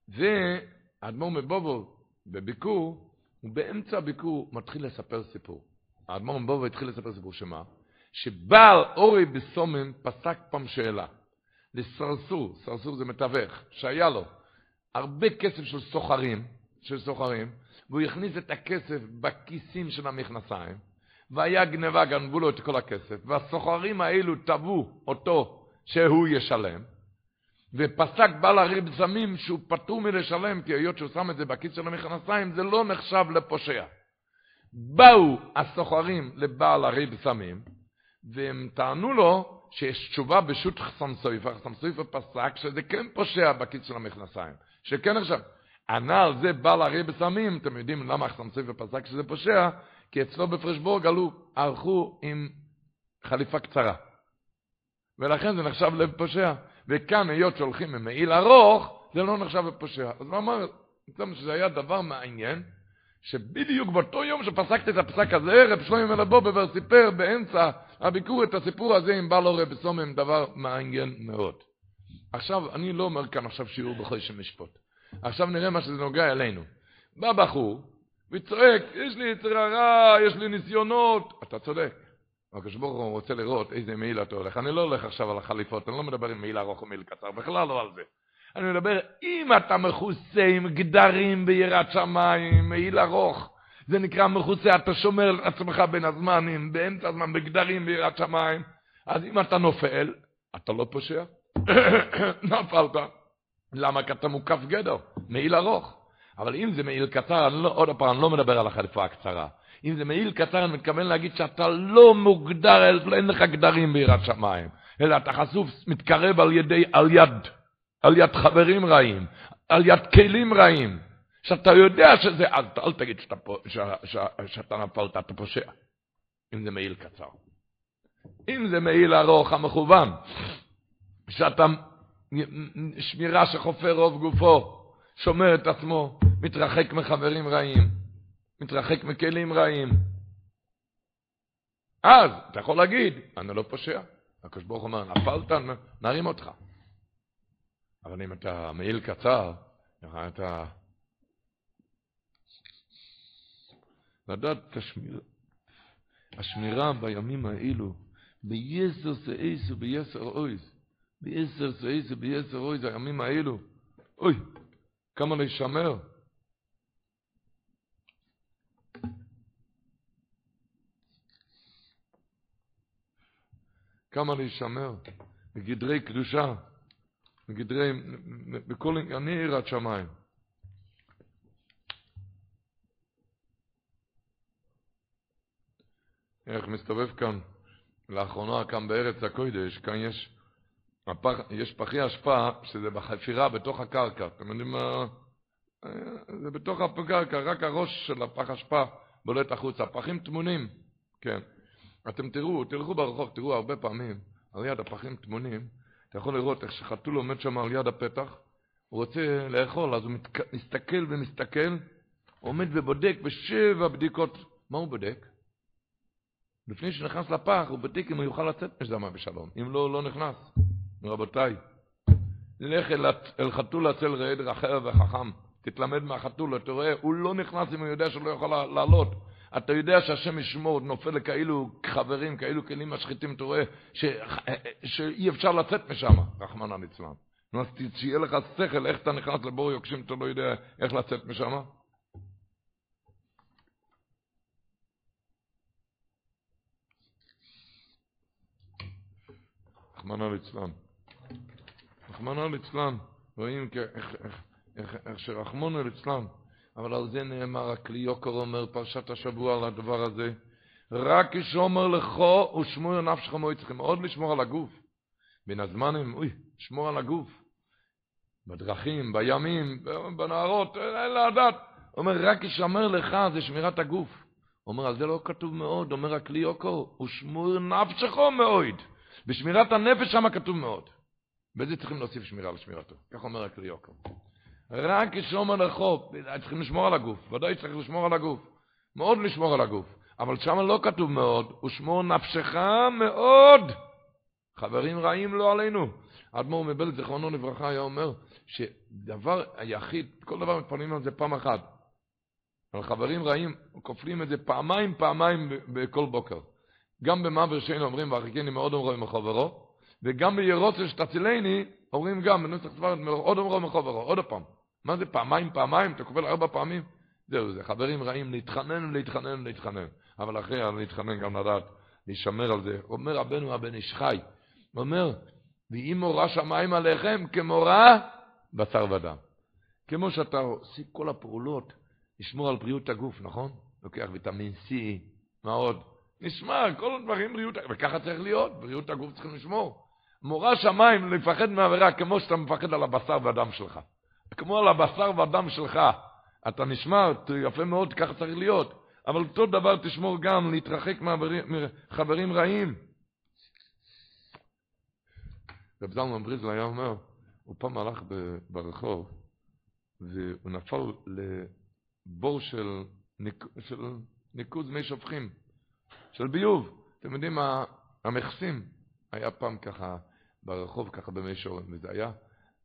והאדמו"ר מבובוב בביקור, ובאמצע הביקור מתחיל לספר סיפור. האדמו"ר מבובוב התחיל לספר סיפור שמה? שבעל אורי בסומם פסק פעם שאלה לסרסור, סרסור זה מתווך, שהיה לו הרבה כסף של סוחרים, של סוחרים, והוא הכניס את הכסף בכיסים של המכנסיים, והיה גניבה, גנבו לו את כל הכסף, והסוחרים האלו תבעו אותו שהוא ישלם, ופסק בעל הריב זמים שהוא פטור מלשלם, כי היות שהוא שם את זה בכיס של המכנסיים, זה לא נחשב לפושע. באו הסוחרים לבעל הרי בסמים, והם טענו לו שיש תשובה בשו"ת חסם סויפה, חסם סויפה פסק שזה כן פושע בכיס של המכנסיים. שכן עכשיו, ענה על זה בעל הרי בסמים, אתם יודעים למה חסם סויפה פסק שזה פושע? כי אצלו בפרשבורג עלו, הלכו עם חליפה קצרה. ולכן זה נחשב לפושע. וכאן, היות שהולכים עם מעיל ארוך, זה לא נחשב לפושע. אז הוא אמר, שזה היה דבר מעניין, שבדיוק באותו יום שפסקתי את הפסק הזה, רב שלמה מלבובר סיפר באמצע הביקור את הסיפור הזה עם בעל רב סומם, דבר מעניין מאוד. עכשיו, אני לא אומר כאן עכשיו שיעור בכל שם משפוט. עכשיו נראה מה שזה נוגע אלינו. בא בחור וצועק, יש לי יצר הרע, יש לי ניסיונות. אתה צודק. הקדוש ברוך הוא רוצה לראות איזה מעיל אתה הולך. אני לא הולך עכשיו על החליפות, אני לא מדבר עם מעיל ארוך או מעיל קצר, בכלל לא על זה. אני מדבר, אם אתה מכוסה עם גדרים ביראת שמיים, מעיל ארוך, זה נקרא מכוסה, אתה שומר על עצמך בין הזמנים, באמצע הזמן, בגדרים ביראת שמיים, אז אם אתה נופל, אתה לא פושע. [coughs] נפלת. למה? כי אתה מוקף גדר, מעיל ארוך. אבל אם זה מעיל קצר, אני לא, עוד פעם, אני לא מדבר על החליפה הקצרה. אם זה מעיל קצר, אני מתכוון להגיד שאתה לא מוגדר, אין לך גדרים ביראת שמיים, אלא אתה חשוף, מתקרב על ידי, על יד, על יד חברים רעים, על יד כלים רעים, שאתה יודע שזה, אז אל תגיד שאתה, ש, ש, שאתה נפלת, אתה פושע, אם זה מעיל קצר. אם זה מעיל ארוך המכוון, שאתה שמירה שחופר רוב גופו, שומר את עצמו, מתרחק מחברים רעים, מתרחק מכלים רעים. אז אתה יכול להגיד, אני לא פושע. הקדוש ברוך אומר, נפלת, נרים אותך. אבל אם אתה מעיל קצר, אתה... לדעת את השמירה, השמירה בימים האלו, ביסר סעיסו ביסר אויז, ביסר סעיסו ביסר אויז, הימים האלו, אוי, כמה לשמר. כמה להישמר, בגדרי קדושה, בגדרי, בכל, אני יראת שמיים. איך מסתובב כאן, לאחרונה כאן בארץ הקודש, כאן יש, הפח, יש פחי אשפה שזה בחפירה בתוך הקרקע. אתם יודעים מה? זה בתוך הקרקע, רק הראש של הפח אשפה בולט החוצה. פחים טמונים, כן. אתם תראו, תלכו ברחוב, תראו הרבה פעמים, על יד הפחים טמונים, אתה יכול לראות איך שחתול עומד שם על יד הפתח, הוא רוצה לאכול, אז הוא מתק... מסתכל ומסתכל, עומד ובודק בשבע בדיקות. מה הוא בודק? לפני שנכנס לפח, הוא בודק אם הוא יוכל לצאת משם בשלום. אם לא, לא נכנס. רבותיי, לך אל, אל חתול הצל ראה דרכיה וחכם. תתלמד מהחתול, אתה רואה, הוא לא נכנס אם הוא יודע שהוא לא יכול לעלות. אתה יודע שהשם ישמור, נופל לכאילו חברים, כאלו כלים משחיתים, אתה רואה ש... שאי אפשר לצאת משם, רחמנא ליצלן. נו, אז שיהיה לך שכל, איך אתה נכנס לבור יוקשים, אתה לא יודע איך לצאת משם? רחמנא ליצלן. רחמנא ליצלן, רואים איך, שרחמנא ליצלן. אבל על זה נאמר, הכלי יוקר אומר פרשת השבוע על הדבר הזה, רק כשאומר לכו ושמור נפשך מועצכם, מאוד לשמור על הגוף. בין הזמנים, אוי, שמור על הגוף. בדרכים, בימים, בנערות, אין לדעת. אומר, רק כשאומר לך זה שמירת הגוף. אומר, על זה לא כתוב מאוד, אומר הכלי יוקר, ושמור נפשך מאוד. בשמירת הנפש שם כתוב מאוד. בזה צריכים להוסיף שמירה לשמירתו. כך אומר הכלי יוקר. רק כשאומר לחוף, צריכים לשמור על הגוף, ודאי צריך לשמור על הגוף, מאוד לשמור על הגוף, אבל שם לא כתוב מאוד, ושמור נפשך מאוד. חברים רעים לא עלינו. האדמו"ר מבלת זיכרונו לברכה היה אומר שדבר היחיד, כל דבר מתפללים על זה פעם אחת. אבל חברים רעים כופלים את זה פעמיים פעמיים בכל בוקר. גם במעבר שאין אומרים והרחיקני מאוד אומרו מחברו, וגם בירוצה שתצילני אומרים גם בנוסח דבר עוד אומרו מחברו, עוד פעם. מה זה פעמיים פעמיים? אתה קופל ארבע פעמים? זהו זה, חברים רעים, להתחנן ולהתחנן ולהתחנן. אבל אחרי להתחנן גם לדעת, להישמר על זה. אומר רבנו הבן איש חי, אומר, ואם מורה שמיים עליכם כמורה בשר ודם. כמו שאתה עושה כל הפעולות, לשמור על בריאות הגוף, נכון? לוקח ויטמין C, מה עוד? נשמע, כל הדברים בריאות, וככה צריך להיות, בריאות הגוף צריכים לשמור. מורה שמיים לפחד מעבירה כמו שאתה מפחד על הבשר והדם שלך. כמו על הבשר והדם שלך. אתה נשמע יפה מאוד, ככה צריך להיות. אבל אותו דבר תשמור גם להתרחק מחברים רעים. רב זלמן בריזל היה אומר, הוא פעם הלך ברחוב, והוא נפל לבור של, ניק, של ניקוז מי שופכים, של ביוב. אתם יודעים, המכסים, היה פעם ככה ברחוב, ככה במי וזה היה,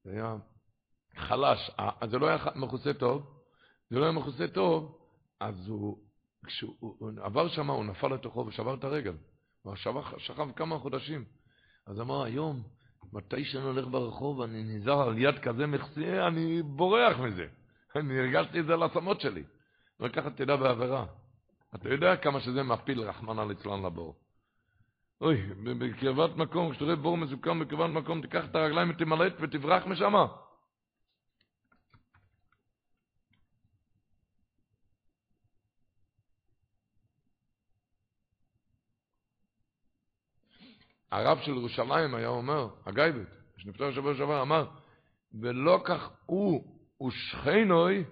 זה היה חלש, זה לא היה מכוסה טוב, זה לא היה מכוסה טוב, אז הוא, כשהוא עבר שם, הוא נפל לתוכו ושבר את הרגל. הוא שכב כמה חודשים. אז אמר, היום, מתי שאני הולך ברחוב, אני נזהר על יד כזה מכסה, אני בורח מזה. [laughs] אני הרגשתי את זה על עצמות שלי. וככה תדע בעבירה. אתה יודע כמה שזה מפיל, רחמנא ליצלן לבור. אוי, בקרבת מקום, כשאתה רואה בור מסוכן בקרבת מקום, תיקח את הרגליים ותמלט ותברח משם. הרב של ירושלים היה אומר, הגייבט, שנפטר שבוע שעבר, אמר, ולא כך הוא ושכנוי,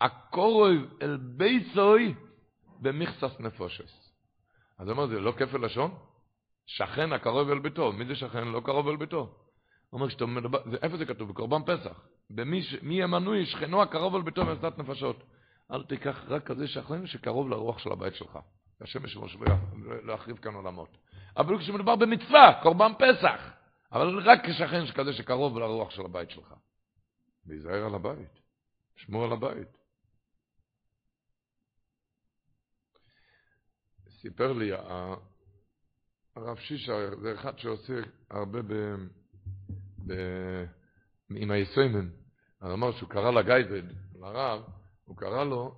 הקורוי אל בייסוי במכסס נפושס. אז הוא אומר, זה לא כפל לשון? שכן הקרוב אל ביתו. מי זה שכן? לא קרוב אל ביתו. הוא אומר, שאתה מדבר, איפה זה כתוב? בקורבן פסח. במי מי המנוי, שכנו הקרוב אל ביתו במכסת נפשות. אל תיקח רק כזה שכן שקרוב לרוח של הבית שלך. השם ישמור להחריב כאן עולמות. אבל כשמדובר במצווה, קורבן פסח, אבל רק כשכן כזה שקרוב לרוח של הבית שלך. להיזהר על הבית, שמור על הבית. סיפר לי הרב שישה, זה אחד שעושה הרבה ב, ב, עם היסוימן, הוא אמר שהוא קרא לגייבד, לרב, הוא קרא לו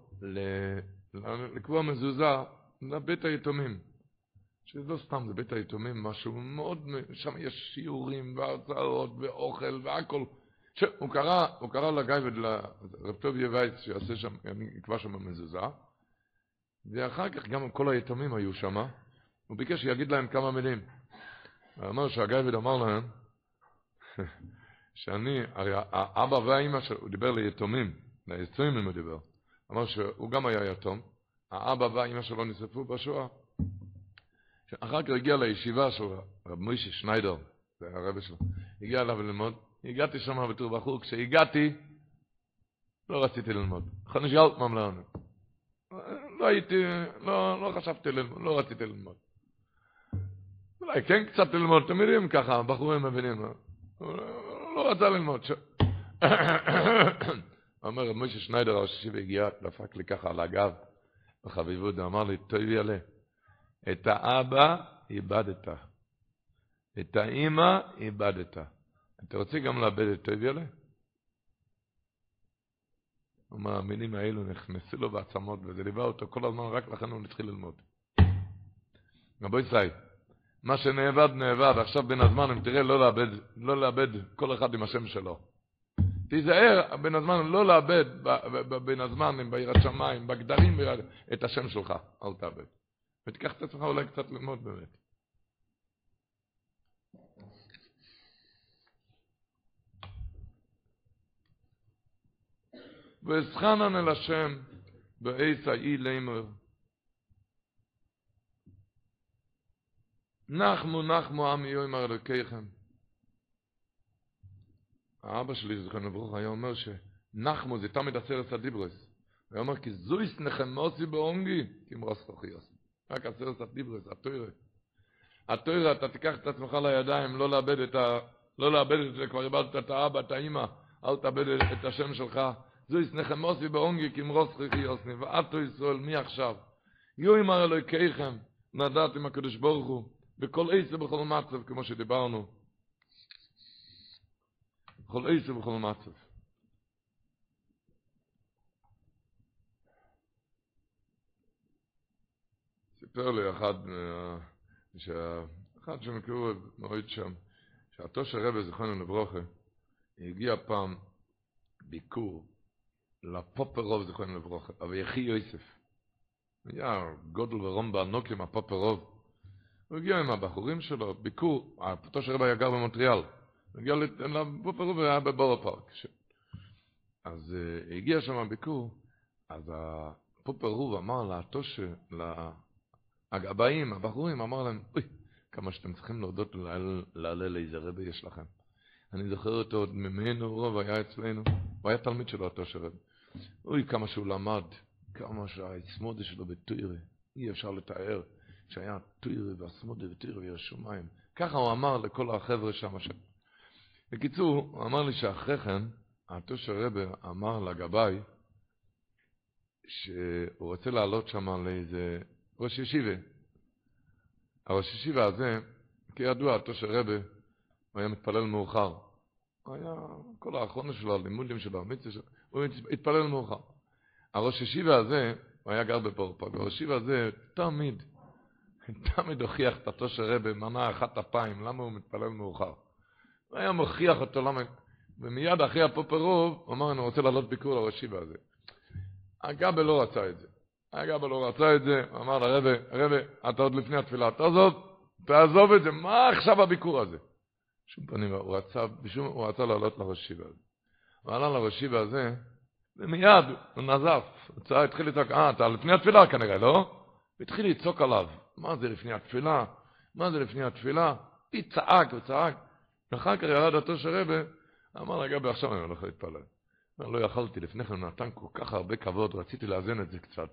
לקבוע מזוזה לבית היתומים. שזה לא סתם, זה בית היתומים, משהו מאוד, שם יש שיעורים והרצאות ואוכל והכל. הוא קרא, הוא קרא לגיא ולרב טוביה וייץ שיעשה שם, אני אקבע שם במזוזה, ואחר כך גם כל היתומים היו שם, הוא ביקש שיגיד להם כמה מילים. הוא אמר שהגייבד אמר להם, [laughs] שאני, הרי האבא והאימא שלו, הוא דיבר ליתומים, ליתומים הוא דיבר, אמר שהוא גם היה יתום, האבא והאימא שלו נשרפו בשואה. אחר כך הגיע לישיבה של רב מוישה שניידר, זה הרב שלו, הגיע אליו ללמוד, הגעתי שם בתור בחור, כשהגעתי, לא רציתי ללמוד. חניש אלטמן לענו. לא הייתי, לא, לא חשבתי ללמוד, לא רציתי ללמוד. אולי כן קצת ללמוד, אתם יודעים ככה, בחורים מבינים, לא רצה ללמוד. [coughs] אומר מוישה שניידר, הראשי והגיע, דפק לי ככה על הגב, בחביבות, ואמר לי, טוב יאללה. את האבא איבדת. את האימא איבדת. אתה רוצה גם לאבד את טוביאלה? הוא אומר, המילים האלו נכנסו לו בעצמות, וזה ליווה אותו כל הזמן, רק לכן הוא התחיל ללמוד. רבו ישראל, מה שנאבד, נאבד. עכשיו בין הזמן, אם תראה, לא לאבד, לא לאבד כל אחד עם השם שלו. תיזהר בין הזמן, לא לאבד בין הזמן, ביראת שמיים, בגדרים, את השם שלך. אל תאבד. ותיקח את עצמך אולי קצת ללמוד באמת. ואסחנן אל השם בעץ האי לימר. נחמו נחמו עמי יאמר אלוקיכם. האבא שלי, זכרנו לברוך, היה אומר שנחמו זה תמיד עשרת הדיברס. הוא היה אומר כי זויס נחמוסי באונגי כמרוס כוחי רק עשרת הדיברס, התוירה. התוירה, אתה תיקח את עצמך לידיים, לא לאבד את ה... לא לאבד את זה, כבר איבדת את האבא, את האמא, אל תאבד את השם שלך. זו יסנחם אוסי באונגי כמרוס חיכי אוסני, ועתו ישראל, מי עכשיו? יו אמר אלוהיכיכם, נדעת עם הקדוש ברוך הוא, בכל עשר בכל מצב, כמו שדיברנו. בכל עשר בכל מצב. סיפר לי אחד, אחד שמכירו מאוד שם, שהתושר רבי זכרנו לברוכה, הגיע פעם ביקור לפופרוב זכרנו לברוכה, אבל יחי יוסף. היה גודל ורום בענוק עם הפופר רוב. הוא הגיע עם הבחורים שלו, ביקור, אותו שרב היה גר במונטריאל. הוא הגיע לפופר רוב והיה בבורו פארק. אז uh, הגיע שם ביקור, אז הפופר רוב אמר לאתוש, הגבאים, הבחורים, אמר להם, אוי, כמה שאתם צריכים להודות להלל איזה רבי יש לכם. אני זוכר אותו עוד ממנו, רוב היה אצלנו, הוא היה תלמיד שלו, אותו שרב. אוי, כמה שהוא למד, כמה שהאסמודה שלו בטוירה, אי אפשר לתאר, שהיה טוירה ואסמודה וטוירה וירשו מים. ככה הוא אמר לכל החבר'ה שם. בקיצור, הוא אמר לי שאחרי כן, אותו שרבה אמר לגבאי, שהוא רוצה לעלות שם לאיזה ראש ישיבה. הראש ישיבה הזה, כידוע, אותו שרבה, הוא היה מתפלל מאוחר. הוא היה, כל האחרונה שלו, הלימודים שלו, המצווה שלו, הוא התפלל מאוחר. הראש ישיבה הזה, הוא היה גר בפורפג, הראש ישיבה הזה תמיד, תמיד הוכיח את התושר רבה, מנה אחת אפיים, למה הוא מתפלל מאוחר. הוא היה מוכיח אותו למה, ומיד אחרי הפופרוב, הוא אמר, אני רוצה לעלות ביקור לראש ישיבה הזה. הגבל לא רצה את זה. הגבל לא רצה את זה, הוא אמר לרבה, רבה, אתה עוד לפני התפילה, תעזוב, תעזוב את זה, מה עכשיו הביקור הזה? שום פנים, הוא רצה, בשום, הוא רצה לעלות לראש ישיבה הזה. הוא עלה לראש ישיבה הזה, ומיד הוא נזף, הוא התחיל לצעוק, אה, אתה לפני התפילה כנראה, לא? הוא התחיל לצעוק עליו, מה זה לפני התפילה? מה זה לפני התפילה? הוא צעק, הוא צעק. ואחר כך ירד אותו של רבה, אמר לגבי עכשיו אני הולך להתפלל. לא יכלתי, לפני כן נתן כל כך הרבה כבוד, רציתי לאזן את זה קצת.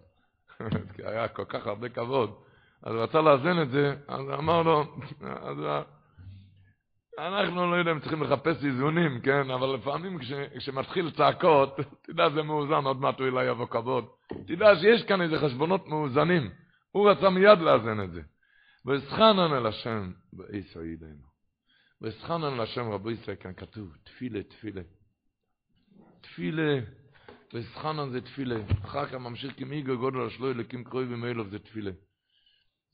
[laughs] כי היה כל כך הרבה כבוד, אז הוא רצה לאזן את זה, אז אמר לו, אז אנחנו לא יודעים, צריכים לחפש איזונים, כן? אבל לפעמים כש, כשמתחיל צעקות, תדע, זה מאוזן, עוד מעט הוא אולי יבוא כבוד. תדע שיש כאן איזה חשבונות מאוזנים. הוא רצה מיד לאזן את זה. ואסחנן אל השם באיסו ידינו. ואסחנן אל השם רבו ישראל, כאן כתוב, תפילה, תפילה. תפילה, ואסחנן זה תפילה. אחר כך ממשיך כמיגו גודל השלוי לקים קרוי ומילוב זה תפילה.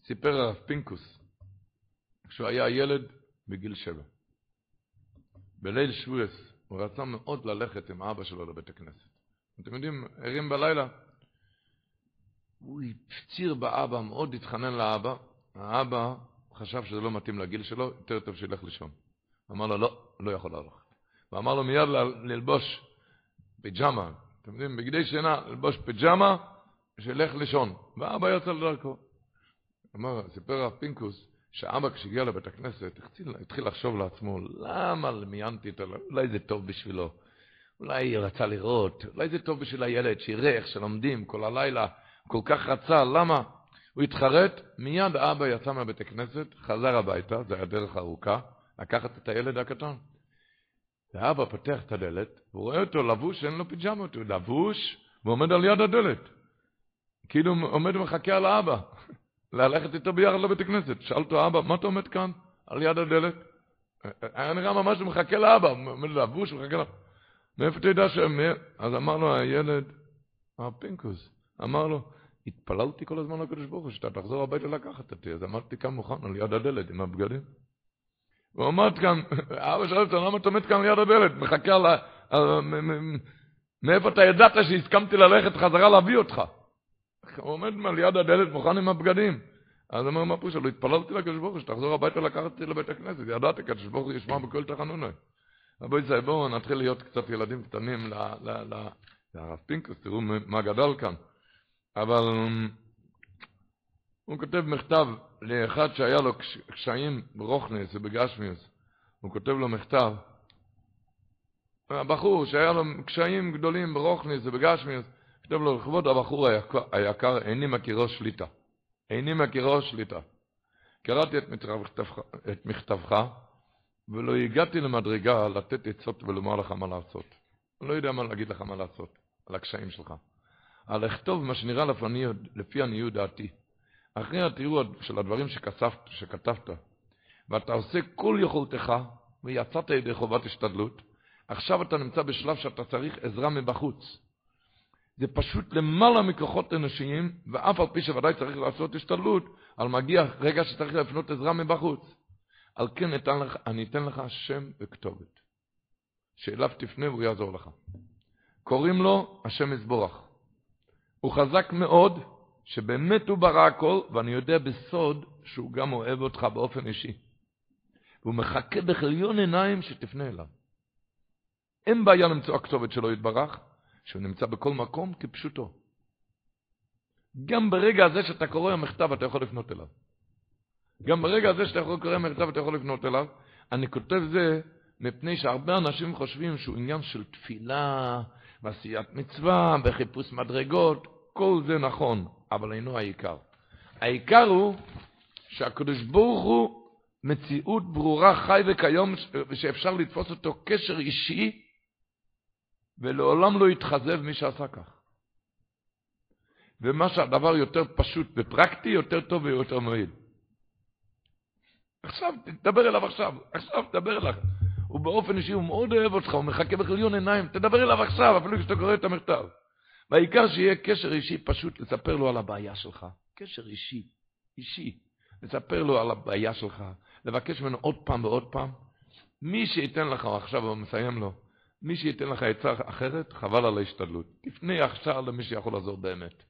סיפר הרב פינקוס, כשהוא היה ילד, בגיל שבע. בליל שבועס הוא רצה מאוד ללכת עם אבא שלו לבית הכנסת. אתם יודעים, ערים בלילה. הוא הפציר באבא, מאוד התחנן לאבא. האבא חשב שזה לא מתאים לגיל שלו, יותר טוב שילך לישון. אמר לו, לא, לא יכול ללכת. ואמר לו מיד ללבוש פיג'מה, אתם יודעים, בגדי שינה, ללבוש פיג'מה, שילך לישון. ואבא יצא לדרכו. אמר, סיפר הרב פינקוס, שאבא כשהגיע לבית הכנסת, התחיל, התחיל לחשוב לעצמו, למה מיינתי את ה... אולי זה טוב בשבילו, אולי הוא רצה לראות, אולי זה טוב בשביל הילד, שיראה איך שלומדים כל הלילה, כל כך רצה, למה? הוא התחרט, מיד אבא יצא מהבית הכנסת, חזר הביתה, זו הייתה דרך ארוכה, לקחת את הילד הקטן. ואבא פותח את הדלת, והוא רואה אותו לבוש, אין לו פיג'מות, הוא לבוש, ועומד על יד הדלת. כאילו עומד ומחכה על האבא. ללכת איתו ביחד לבית הכנסת. שאל אותו, אבא, מה אתה עומד כאן, על יד הדלת? היה נראה ממש מחכה לאבא, עומד לבוש, מחכה לאבא. מאיפה אתה יודע ש... אז אמר לו הילד, הפינקוס, אמר לו, התפללתי כל הזמן לקדוש ברוך הוא, שאתה תחזור הביתה לקחת אותי, אז עמדתי כאן מוכן על יד הדלת עם הבגדים. הוא עמד כאן, [laughs] אבא שאל אותו, למה אתה עומד כאן על יד הדלת? מחכה על... מאיפה אתה ידעת שהסכמתי ללכת חזרה להביא אותך? הוא עומד על יד הדלת מוכן עם הבגדים. אז אומר מה פושה, לא התפללתי לקדוש ברוך הוא, שתחזור הביתה לקחת אותי לבית הכנסת, ידעתי, קדוש ברוך הוא ישמע בכל תחנוני. רבו ישראל, בואו נתחיל להיות קצת ילדים קטנים לרב פינקוס, תראו מה גדל כאן. אבל הוא כותב מכתב לאחד שהיה לו קשיים ברוכניס ובגשמיוס. הוא כותב לו מכתב, הבחור שהיה לו קשיים גדולים ברוכניס ובגשמיוס, כתוב לו, לכבוד הבחור היקר, איני מכירו שליטה. איני מכירו שליטה. קראתי את מכתבך, את מכתבך, ולא הגעתי למדרגה לתת עצות ולומר לך מה לעשות. אני לא יודע מה להגיד לך מה לעשות, על הקשיים שלך. על לכתוב מה שנראה לפני, לפי עניות דעתי. אחרי התיאור של הדברים שכתבת, שכתבת, ואתה עושה כל יכולתך, ויצאת ידי חובת השתדלות, עכשיו אתה נמצא בשלב שאתה צריך עזרה מבחוץ. זה פשוט למעלה מכוחות אנושיים, ואף על פי שוודאי צריך לעשות השתדלות, על מגיע רגע שצריך להפנות עזרה מבחוץ. על כן אתן לך, אני אתן לך שם וכתובת, שאליו תפנה והוא יעזור לך. קוראים לו השם יסבורך. הוא חזק מאוד, שבאמת הוא ברא הכל, ואני יודע בסוד שהוא גם אוהב אותך באופן אישי. והוא מחכה בכליון עיניים שתפנה אליו. אין בעיה למצוא הכתובת שלו יתברך, שהוא נמצא בכל מקום כפשוטו. גם ברגע הזה שאתה קורא המכתב אתה יכול לפנות אליו. גם ברגע הזה שאתה יכול לקרוא מכתב אתה יכול לפנות אליו. אני כותב זה מפני שהרבה אנשים חושבים שהוא עניין של תפילה, ועשיית מצווה, וחיפוש מדרגות, כל זה נכון, אבל אינו העיקר. העיקר הוא שהקדוש ברוך הוא מציאות ברורה, חי וכיום, שאפשר לתפוס אותו קשר אישי, ולעולם לא יתחזב מי שעשה כך. ומה שהדבר יותר פשוט ופרקטי, יותר טוב ויותר מועיל. עכשיו, תדבר אליו עכשיו, עכשיו תדבר אליו. הוא באופן אישי, הוא מאוד אוהב אותך, הוא מחכה בכליון עיניים, תדבר אליו עכשיו, אפילו כשאתה קורא את המכתב. והעיקר שיהיה קשר אישי פשוט לספר לו על הבעיה שלך. קשר אישי, אישי. לספר לו על הבעיה שלך, לבקש ממנו עוד פעם ועוד פעם. מי שייתן לך, עכשיו הוא מסיים לו, מי שייתן לך עצה אחרת, חבל על ההשתדלות. תפנה עכשיו למי שיכול לעזור באמת.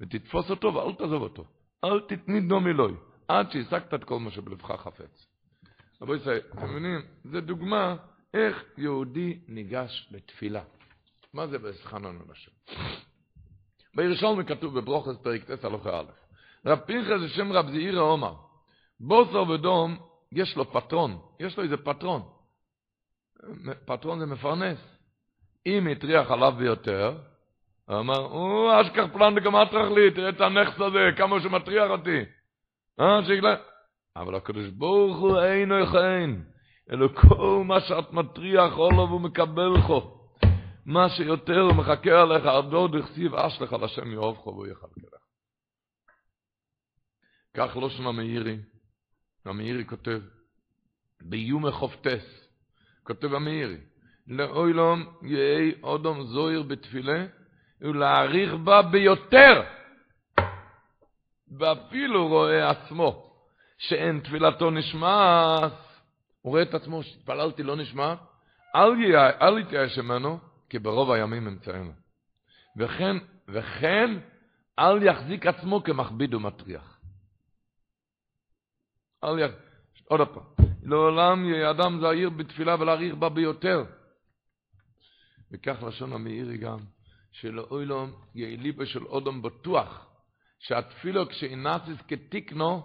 ותתפוס אותו ואל תעזוב אותו. אל תתני דום אלוהי, עד שהשגת את כל מה שבלבך חפץ. רבו ישראל, אתם מבינים? זו דוגמה איך יהודי ניגש לתפילה. מה זה בסחנון השם? בירושלמי כתוב בברוכס פרק טס הלוכה א', רב פנחס זה שם רב זעירא עומר, בוסר ודום יש לו פטרון, יש לו איזה פטרון. פטרון זה מפרנס. אם הטריח עליו ביותר, הוא אמר, הוא אשכח פלן דגמטרח לי, תראה את הנכס הזה, כמה שהוא מטריח אותי. אה, שיגלה. אבל הקדוש ברוך הוא אינו יכהן, אלא כל מה שאת מטריח עולו והוא מקבל חו. מה שיותר הוא מחכה עליך, עדו דכסיב אש לך לשם יאהב חו והוא יחלק לך. כך לא שם המאירי, המאירי כותב, ביומי חופטס, כותב המאירי, לאוילום יהי אודום זוהיר בתפילה, ולהעריך בה ביותר. ואפילו רואה עצמו שאין תפילתו נשמעת, הוא רואה את עצמו שהתפללתי לא נשמע, אל יתייאש ממנו, כי ברוב הימים אמצאנו. וכן, וכן, אל יחזיק עצמו כמכביד ומטריח. אל יח... עוד פעם, לעולם יהיה אדם זהיר בתפילה ולהעריך בה ביותר. וכך לשון המאירי גם. שלאוילום יהיה ליבה של אודום בטוח, שהתפילו כשאינסיס כתיקנו,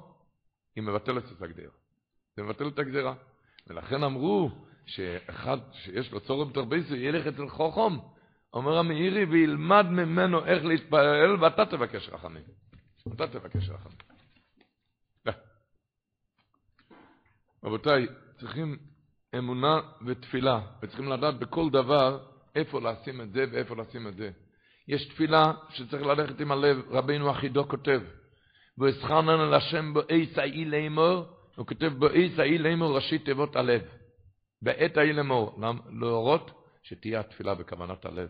היא מבטלת את הגדרה. זה מבטל את הגדרה. ולכן אמרו שאחד שיש לו צורם תרביסו ילך אצל חוכם, אומר המאירי וילמד ממנו איך להתפלל ואתה תבקש רחמים. אתה תבקש רחמים. רבותיי, צריכים אמונה ותפילה, וצריכים לדעת בכל דבר איפה לשים את זה ואיפה לשים את זה. יש תפילה שצריך ללכת עם הלב, רבינו אחידו כותב, ואסחרנן על השם באי סאי לאמור, הוא כותב באי סאי לאמור ראשי תיבות הלב. בעת ההיא לאמור, להורות שתהיה התפילה בכוונת הלב.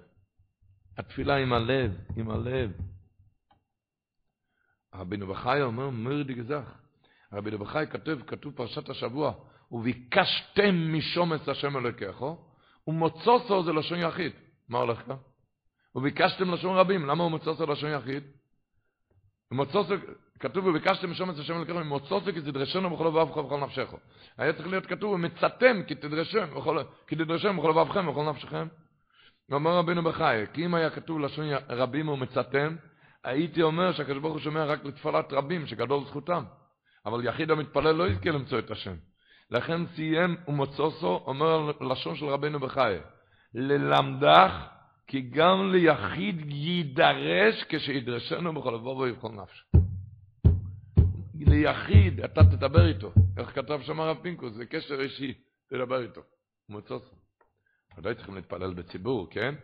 התפילה עם הלב, עם הלב. רבינו בחי אומר, מרדי גזח. רבינו בחי כתב, כתוב פרשת השבוע, וביקשתם משומץ השם אלוקיכו, ומוצוסו זה לשון יחיד. מה הולך כאן? וביקשתם לשון רבים, למה הוא מוצוסו לשון יחיד? ומוצוסו, כתוב וביקשתם משומץ השם אלוקיכם, ומוצוסו כי תדרשנו בכל לבבך ובכל נפשך. היה צריך להיות כתוב ומצאתם כי תדרשם, כי תדרשם בכל לבבכם ובכל נפשכם. ואומר רבינו בחי, כי אם היה כתוב לשון רבים ומצאתם, הייתי אומר שהקדוש ברוך הוא שומע רק לתפלת רבים, שגדול זכותם. אבל יחיד המתפלל לא יזכה למצוא את השם. לכן סיים ומוצוסו, אומר לשון של רבנו בחי, ללמדך כי גם ליחיד יידרש כשידרשנו בכל לבוא ובכל נפש. ליחיד, אתה תדבר איתו. איך כתב שם הרב פינקוס, זה קשר אישי, תדבר איתו. מוצוסו. ודאי צריכים להתפלל בציבור, כן?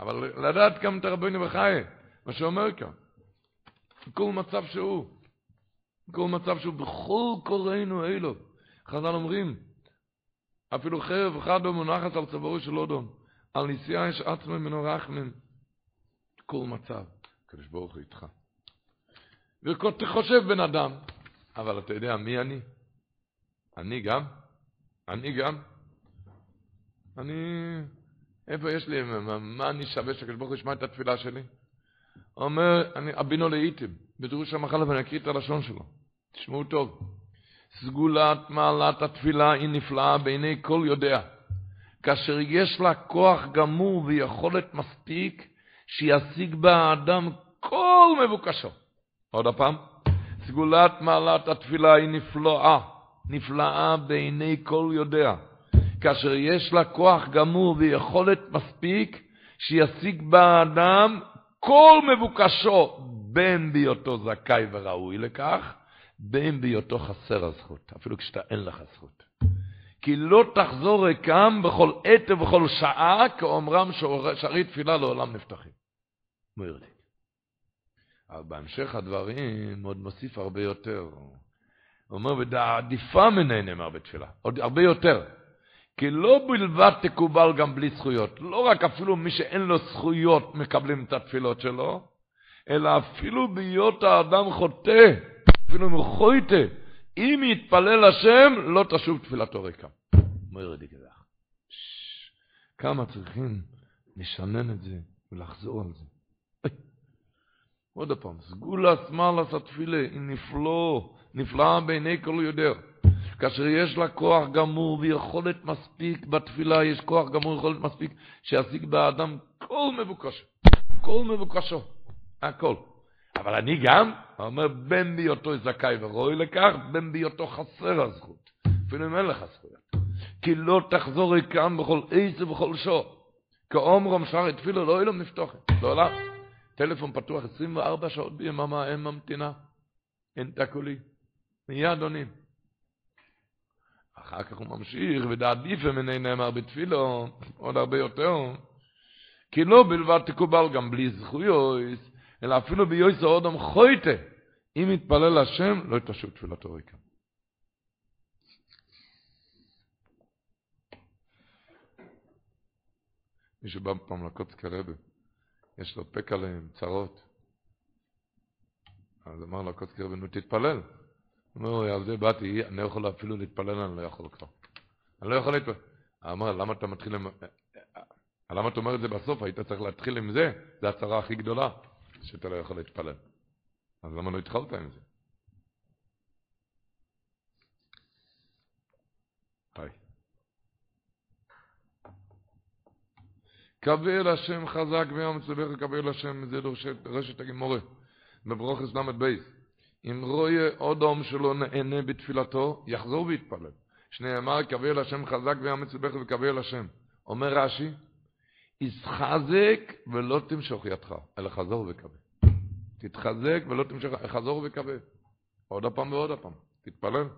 אבל לדעת גם את רבנו בחי, מה שאומר כאן. בכל מצב שהוא. בכל מצב שהוא, בכל קוראינו אלו. חז"ל אומרים, אפילו חרב אחד לא מונחת על צווארו של אודום, על נסיעה יש עצמו ממנו רחמים. כל מצב, הקדוש ברוך הוא איתך. חושב בן אדם, אבל אתה יודע מי אני? אני גם? אני גם? אני... איפה יש לי, מה, מה אני שווה שהקדוש ברוך הוא ישמע את התפילה שלי? אומר, אני אבינו לאיתם, בדרוש המחלה, ואני אקריא את הלשון שלו. תשמעו טוב. סגולת מעלת התפילה היא נפלאה בעיני כל יודע. כאשר יש לה כוח גמור ויכולת מספיק, שישיג בה האדם כל מבוקשו. עוד הפעם. סגולת מעלת התפילה היא נפלאה, נפלאה בעיני כל יודע. כאשר יש לה כוח גמור ויכולת מספיק, שישיג בה האדם כל מבוקשו, בין בהיותו זכאי וראוי לכך, בין בהיותו חסר הזכות, אפילו כשאתה אין לך זכות. כי לא תחזור ריקם בכל עת ובכל שעה, כאומרם שערי תפילה לעולם נפתחים. מוירדי. אבל בהמשך הדברים עוד מוסיף הרבה יותר. הוא אומר, ודעדיפה מני נאמר בתפילה, עוד הרבה יותר. כי לא בלבד תקובל גם בלי זכויות. לא רק אפילו מי שאין לו זכויות מקבלים את התפילות שלו, אלא אפילו בהיות האדם חוטא, אפילו אם הוא חוטא, אם יתפלל השם, לא תשוב תפילתו ריקה. אומר דיקדח. כמה צריכים לשנן את זה ולחזור על זה. עוד פעם, סגולה שמאלס התפילה היא נפלא, נפלאה בעיני כל יודע. כאשר יש לה כוח גמור ויכולת מספיק בתפילה, יש כוח גמור ויכולת מספיק שישיג באדם כל מבוקשו, כל מבוקשו, הכל. אבל אני גם, אומר, בין בהיותו זכאי ורואי לכך, בין בהיותו חסר הזכות. אפילו אם אין לך זכויות. כי לא תחזור ריקם בכל עץ ובכל שור. כאומרום שערי תפילו לא אילום. לא עולה. טלפון פתוח 24 שעות ביממה, אין ממתינה. אין תקולי. מיד עונים. אחר כך הוא ממשיך, ודעדיפה מני נאמר בתפילו, עוד הרבה יותר. כי לא בלבד תקובל גם בלי זכויות, אלא אפילו ביועץ האודם חויטה. אם יתפלל השם, לא יתשו תפילתו ריקה. מישהו בא פעם לקוצקי רבי, יש לו פק עליהם, צרות. אז אמר לו הקוצקי רבי, נו תתפלל. הוא אומר, על זה באתי, אני לא יכול אפילו להתפלל, אני לא יכול כבר. אני לא יכול להתפלל. אמר, למה אתה מתחיל עם... למה אתה אומר את זה בסוף? היית צריך להתחיל עם זה, זה הצרה הכי גדולה, שאתה לא יכול להתפלל. אז למה לא התחלת עם זה? היי. קבל השם חזק ויום צבך קבל השם, זה רשת הגימורה, בברוכס ל"ב. אם רואה אודום שלא נהנה בתפילתו, יחזור ויתפלל. שנאמר, קבל השם חזק ויום צבך וקבל השם. אומר רש"י, יתחזק ולא תמשוך ידך, אלא חזור וקבל. תתחזק ולא תמשוך, חזור וקבל. עוד הפעם ועוד הפעם, תתפלל.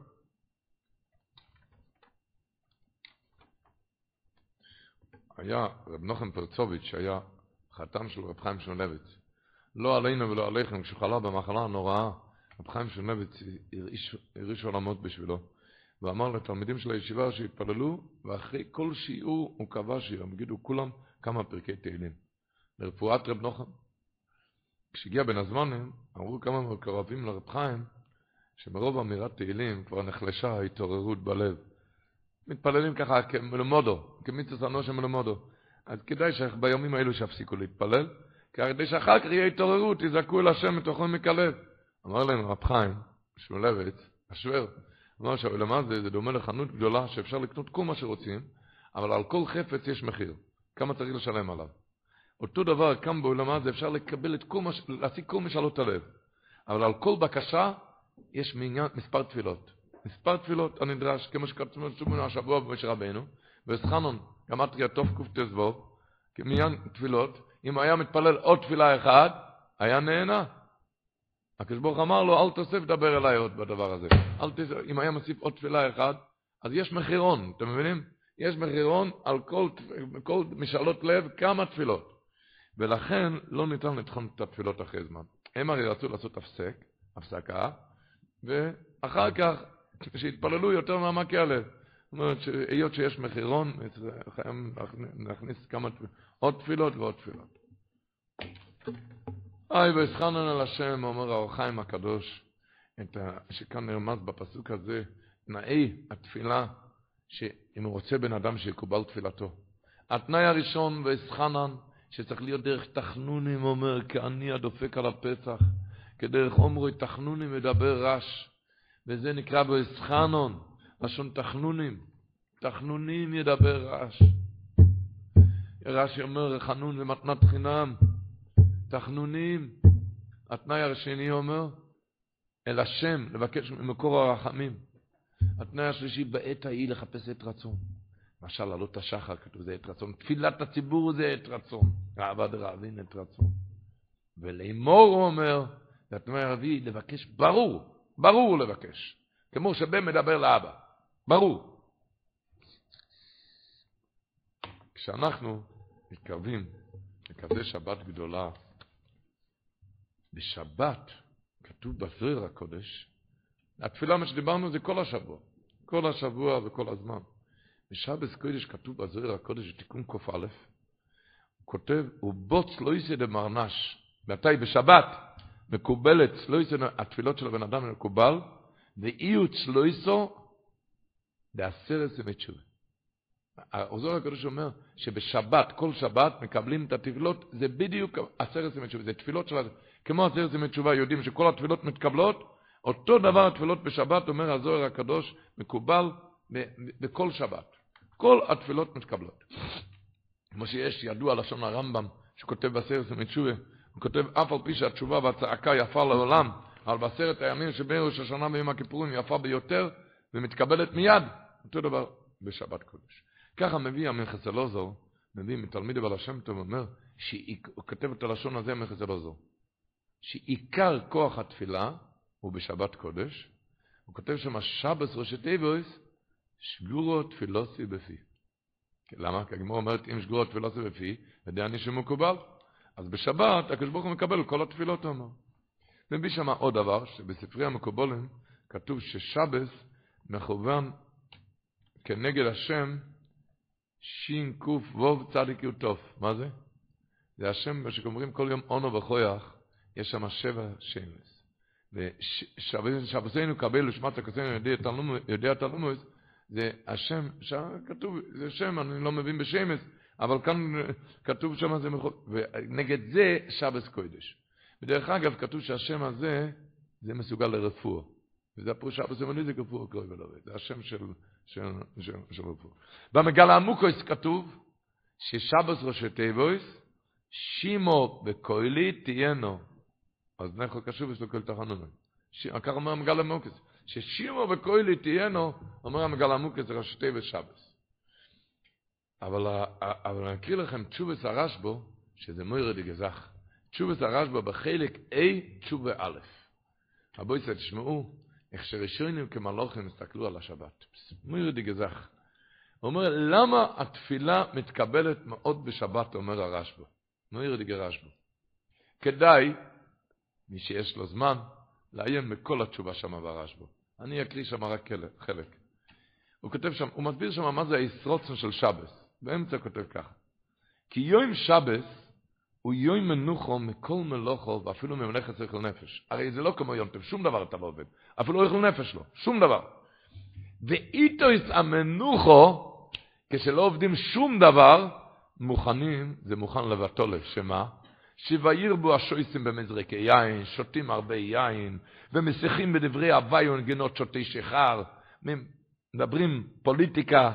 היה רב נוחם פרצוביץ', שהיה חתם של רב חיים שנולביץ. לא עלינו ולא עליכם, כשהוא חלה במחלה הנוראה, רב חיים שנולביץ הרעיש עולמות בשבילו. ואמר לתלמידים של הישיבה שהתפללו, ואחרי כל שיעור הוא קבע שיום, יגידו כולם כמה פרקי תהילים. לרפואת רב נוחם. כשהגיע בין הזמנים, אמרו כמה מקרבים לרב חיים, שמרוב אמירת תהילים כבר נחלשה ההתעוררות בלב. מתפללים ככה כמלומודו, כמיצוס אנושה מלומודו. אז כדאי שביומים האלו שיפסיקו להתפלל, כדי שאחר כך יהיה התעוררות, יזעקו אל השם מתוכו מכלב. אמר להם רב חיים, שמולבץ, השוור, אמר שהעולם הזה זה דומה לחנות גדולה שאפשר לקנות כל מה שרוצים, אבל על כל חפץ יש מחיר. כמה צריך לשלם עליו. אותו דבר כאן בעולם הזה אפשר לקבל את כל מה, להשיג כל משאלות הלב. אבל על כל בקשה יש מעניין, מספר תפילות. מספר תפילות הנדרש, כמו שכתבנו השבוע במשה רבנו, וסחנון, גמטריה טוב קט"ו, כמניין תפילות, אם היה מתפלל עוד תפילה אחת, היה נהנה. הקדוש ברוך אמר לו, אל תוסף דבר אליי עוד בדבר הזה. אל תס... אם היה מוסיף עוד תפילה אחת, אז יש מחירון, אתם מבינים? יש מחירון על כל, כל משאלות לב כמה תפילות. ולכן לא ניתן לתחום את התפילות אחרי זמן. הם הרי רצו לעשות הפסק, הפסקה, ואחר כך שיתפללו יותר מעמקי הלב. זאת אומרת, היות שיש מחירון, חייבים להכניס כמה, עוד תפילות ועוד תפילות. אי ואסחנן על השם, אומר האור חיים הקדוש, שכאן נרמז בפסוק הזה, תנאי התפילה, שאם הוא רוצה בן אדם שיקובל תפילתו. התנאי הראשון, ואסחנן, שצריך להיות דרך תחנונים, אומר, כעני הדופק על הפסח, כדרך עומרו תחנונים מדבר רש, וזה נקרא באסחנון, לשון תחנונים, תחנונים ידבר רש. רש"י אומר, חנון זה מתנת חינם, תחנונים. התנאי השני אומר, אל השם, לבקש ממקור הרחמים. התנאי השלישי, בעת ההיא לחפש את רצון. למשל, עלות השחר כתוב, זה עת רצון. תפילת הציבור זה עת רצון. אהבה דרעבין עת רצון. ולאמור הוא אומר, זה התנאי הרביעי, לבקש ברור, ברור לבקש. כמו שבן מדבר לאבא, ברור. כשאנחנו מתקרבים לכזה שבת גדולה, בשבת כתוב בזוהר הקודש, התפילה מה שדיברנו זה כל השבוע, כל השבוע וכל הזמן. בשבת קודש כתוב בזוהר הקודש בתיקון קא, הוא כותב, ובוץ לא יסי דמרנש, מתי? בשבת. מקובלת צלויסו, התפילות של הבן אדם מקובל, ואיו צלויסו בעשרת ימי תשובה. העוזר הקדוש אומר שבשבת, כל שבת, מקבלים את התפילות, זה בדיוק עשרת ימי תשובה, זה תפילות של... כמו עשרת ימי תשובה, יודעים שכל התפילות מתקבלות, אותו דבר התפילות בשבת, אומר הזוהר הקדוש, מקובל בכל שבת. כל התפילות מתקבלות. כמו שיש ידוע לשון הרמב"ם, שכותב בעשרת ימי תשובה, הוא כותב, אף על פי שהתשובה והצעקה יפה לעולם, אבל בעשרת הימים שבין ראש השנה ויום הכיפורים יפה ביותר, ומתקבלת מיד, אותו דבר בשבת קודש. ככה מביא המלכס אלעזר, מביא מתלמיד אבל השם טוב, אומר, הוא כותב את הלשון הזה, המלכס אלעזר, שעיקר כוח התפילה הוא בשבת קודש, הוא כותב שם, שבס ראשי תיבויס, שגורו תפילוסי בפי. למה? כי הגמור אומרת, אם שגורו תפילוסי בפי, יודע אני שמקובל. אז בשבת הקדוש ברוך הוא מקבל כל התפילות, הוא אומר. מביא שם עוד דבר, שבספרי המקובולים כתוב ששבס מכוון כנגד השם ווב צדיק יוטוף. מה זה? זה השם, מה שאומרים כל יום אונו וכויח, יש שם שבע שמס. ושבסנו קבל ושמת הכסנו יודע תלמוס, זה השם, שם כתוב, זה שם, אני לא מבין בשמס, אבל כאן כתוב שם זה מחול, ונגד זה שבס קודש. ודרך אגב, כתוב שהשם הזה, זה מסוגל לרפואה. וזה הפירוש שבס ימני זה כפור קרוי ולובי. זה השם של, של, של, של רפואה. במגל העמוקויס כתוב ששבס ראשי תיבויס, שימו בקוילי תהיינו. אז נכו קשוב יש לו כל תחנונים. ככה אומר המגל העמוקויס. ששימו בקוילי תהיינו, אומר המגל העמוקויס זה ראשי תיבויס שבס. אבל, אבל אני אקריא לכם תשובס הרשב"ו, שזה מוירה דגזך. תשובס הרשב"ו בחלק A, תשובה א'. רבו ישראל, תשמעו, איך שראשונים כמלוכים הסתכלו על השבת. מוירה דגזך. הוא אומר, למה התפילה מתקבלת מאוד בשבת, אומר הרשב"ו. מוירה דגרשב"ו. כדאי, מי שיש לו זמן, לעיין בכל התשובה שם ברשב"ו. אני אקריא שם רק חלק. הוא כותב שם, הוא מסביר שם מה זה הישרוצן של שבס. באמצע כותב ככה, כי יום שבס הוא יום מנוחו מכל מלוכו ואפילו ממלכת שכל נפש. הרי זה לא כמו יום טוב, שום דבר אתה לא עובד. אפילו אוכל נפש לא, שום דבר. ואיתו המנוחו, כשלא עובדים שום דבר, מוכנים, זה מוכן לבטול, שמה? בו השויסים במזרקי יין, שותים הרבה יין, ומשיחים בדברי הוואי ונגינות שותי שחר, מדברים פוליטיקה,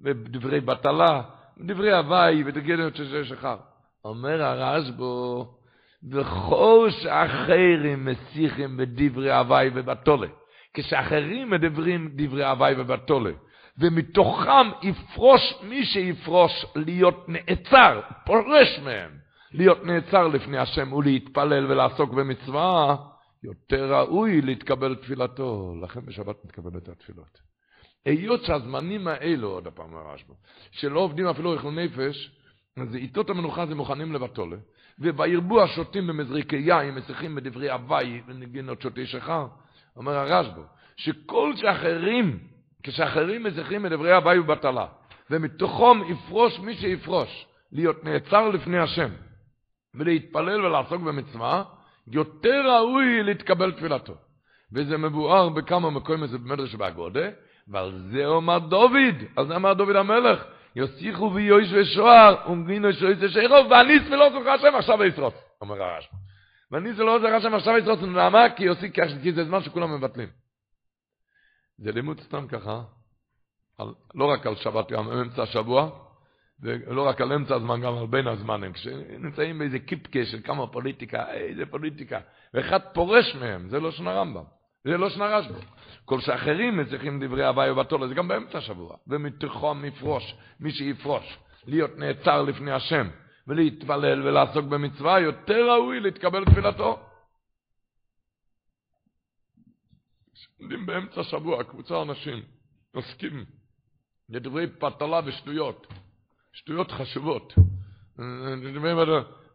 ודברי בטלה, דברי הוואי ודגליות שזה שכר. אומר הרשב"ו, וכל שאחרים מסיחים בדברי הוואי ובטולה. כשאחרים מדברים דברי הוואי ובטולה, ומתוכם יפרוש מי שיפרוש להיות נעצר, פורש מהם, להיות נעצר לפני השם ולהתפלל ולעסוק במצווה, יותר ראוי להתקבל תפילתו. לכן בשבת מתקבלת התפילות. היות שהזמנים האלו, עוד הפעם הרשב"א, שלא עובדים אפילו אכלו נפש, אז עיתות המנוחה זה מוכנים לבטולה, ובירבו השותים במזריקי יין, משיחים בדברי הוואי ונגינות שותי שכר, אומר הרשב"א, שכל שאחרים, כשאחרים משיחים בדברי הוואי ובטלה, ומתוכם יפרוש מי שיפרוש, להיות נעצר לפני השם, ולהתפלל ולעסוק במצווה, יותר ראוי להתקבל תפילתו. וזה מבואר בכמה מקומות, זה במדרש באגודה, ועל זה אומר דוד, על זה אמר דוד המלך, יוסיחו ויואיש ושוער, ומגינו שויס ושיירוב, ואניס ולא זוכר השם עכשיו ישרוץ, אומר הרשב"א. ואניס ולא זוכר השם עכשיו ישרוץ, למה? כי יוסיק, כי זה זמן שכולם מבטלים. זה לימוד סתם ככה, על, לא רק על שבת יום, אמצע השבוע, ולא רק על אמצע הזמן, גם על בין הזמנים. כשנמצאים באיזה קיפקה של כמה פוליטיקה, איזה פוליטיקה, ואחד פורש מהם, זה לא שנה רמב"ם, זה לא שנה רשב"א. כל שאחרים צריכים דברי הוואי ובתולה, זה גם באמצע השבוע. ומתוכו מפרוש, מי שיפרוש, להיות נעצר לפני השם, ולהתפלל ולעסוק במצווה, יותר ראוי להתקבל תפילתו. עומדים באמצע השבוע, קבוצה אנשים, עוסקים לדברי פתלה ושטויות, שטויות חשובות.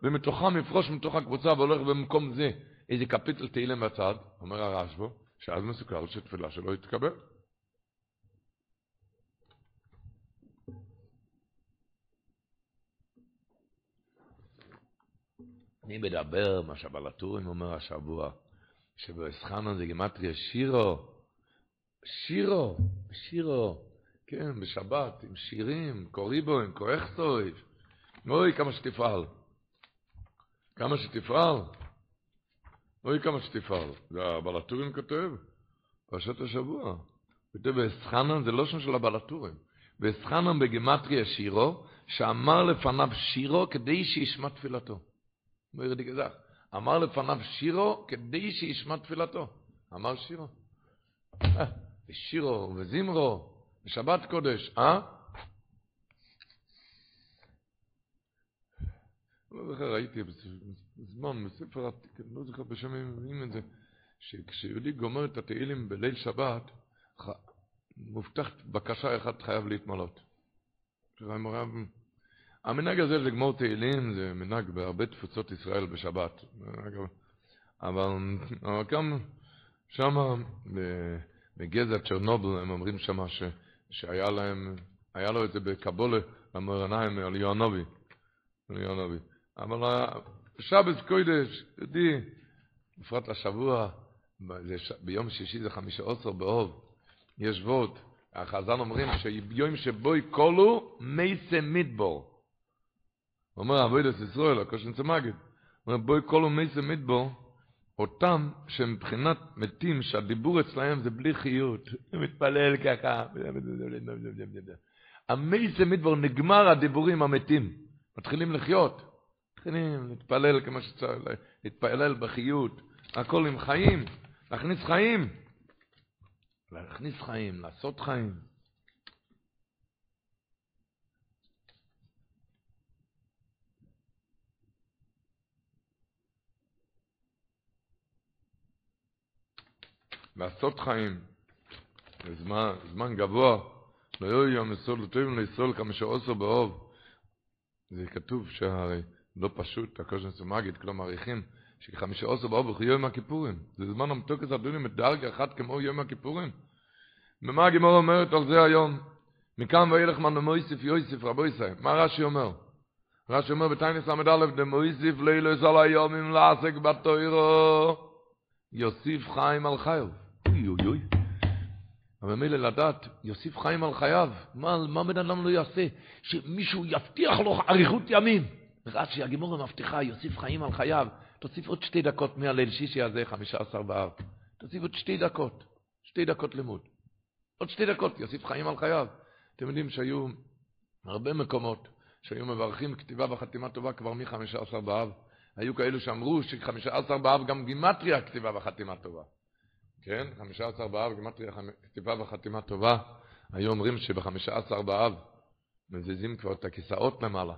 ומתוכם יפרוש מתוך הקבוצה והולך במקום זה איזה קפיטל תהילים בצד, אומר הרשב"א, שאז מסוכר שתפילה שלו יתקבל. אני מדבר מה שבלטורים אומר השבוע, שבאסחנה זה גימטריה שירו, שירו, שירו, כן, בשבת, עם שירים, קוריבו, עם קורחטויב, אוי כמה שתפעל, כמה שתפעל, אוי כמה שתפעל, זה הבלטורים כותב, פרשת השבוע, כותב באסחנן, זה לא שם של הבלטורים, באסחנן בגימטריה שירו, שאמר לפניו שירו כדי שישמע תפילתו. אמר לפניו שירו כדי שישמע תפילתו. אמר שירו. ושירו וזמרו, בשבת קודש, אה? לא זוכר, ראיתי בזמן, בספר עתיק, לא זוכר בשם מי מביאים את זה, שכשיהודי גומר את התהילים בליל שבת, מובטח בקשה אחת חייב להתמלות. המנהג הזה לגמור תהילים זה מנהג בהרבה תפוצות ישראל בשבת. אבל, אבל גם שמה בגזע צ'רנובל הם אומרים שמה שהיה להם, היה לו את זה בקבולה במורניים על יואנובי. אבל בשבת קודש, יודי, בפרט לשבוע, ביום שישי זה חמישה עשר באוב, יש ווט, החז"ל אומרים שביום שבוי קולו מייסה מדבור. אומר אבוידס ישראל, הקושן צמגד, אומר בואי כל ומייסה מדבור, אותם שמבחינת מתים שהדיבור אצלהם זה בלי חיות, מתפלל ככה, המייסה מדבור נגמר הדיבורים המתים, מתחילים לחיות, מתחילים להתפלל כמו שצריך, להתפלל בחיות, הכל עם חיים, להכניס חיים, להכניס חיים, לעשות חיים. לעשות חיים, זמן, זמן גבוה, לא יהיו יום ישראל לטובים לישראל כמה שעושו באוב. זה כתוב שהרי לא פשוט, הקושן סומגית, כלומר מעריכים, שכחמישה עושו באוב הוא יום הכיפורים. זה זמן המתוקס הדונים מדרגה אחת כמו יום הכיפורים. ומה הגימור אומרת על זה היום? מכאן וילך מן מויסיף יויסיף רבו ישראל. מה רש"י אומר? רש"י אומר בתיינס ל"א דמויסיף לילוס על היומים לעסק בתוירו יוסיף חיים על חיוב. אוי אוי אוי. אבל מילא לדעת, יוסיף חיים על חייו, מה, מה בן אדם לא יעשה? שמישהו יבטיח לו אריכות ימים. רש"י, הגימורה מבטיחה, יוסיף חיים על חייו. תוסיף עוד שתי דקות מהליל שישי הזה, חמישה עשר באב. תוסיף עוד שתי דקות, שתי דקות לימוד. עוד שתי דקות, יוסיף חיים על חייו. אתם יודעים שהיו הרבה מקומות שהיו מברכים כתיבה וחתימה טובה כבר מחמישה עשר באב. היו כאלו שאמרו שחמישה עשר באב גם גימטריה כתיבה וחתימה טובה. כן, חמישה עשר באב, גימטריה כתיבה וחתימה טובה, היו אומרים שבחמישה עשר באב מזיזים כבר את הכיסאות למעלה,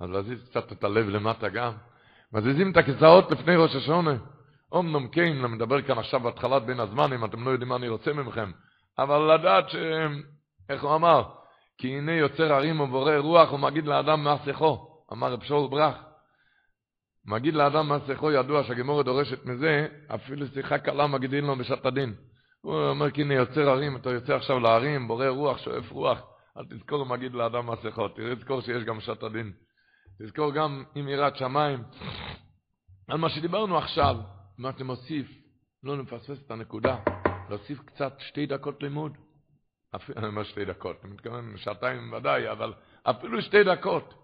אז להזיז קצת את הלב למטה גם, מזיזים את הכיסאות לפני ראש השונה. אומנם כן, אני מדבר כאן עכשיו בהתחלת בין הזמנים, אתם לא יודעים מה אני רוצה ממכם, אבל לדעת ש... איך הוא אמר? כי הנה יוצר הרים ובורא רוח ומגיד לאדם מה שיחו, אמר רב שאול ברח. מגיד לאדם מסכו ידוע שהגמורה דורשת מזה, אפילו שיחה קלה מגידין לו בשעת הדין. הוא אומר, כי הנה יוצר הרים, אתה יוצא עכשיו להרים, בורא רוח, שואף רוח, אל תזכור מגיד לאדם מסכו, תזכור שיש גם שעת הדין. תזכור גם עם יראת שמיים. על מה שדיברנו עכשיו, מה אתה מוסיף, לא נפספס את הנקודה, להוסיף קצת שתי דקות לימוד. אפילו, אני אומר שתי דקות, אני מתכוון שעתיים ודאי, אבל אפילו שתי דקות,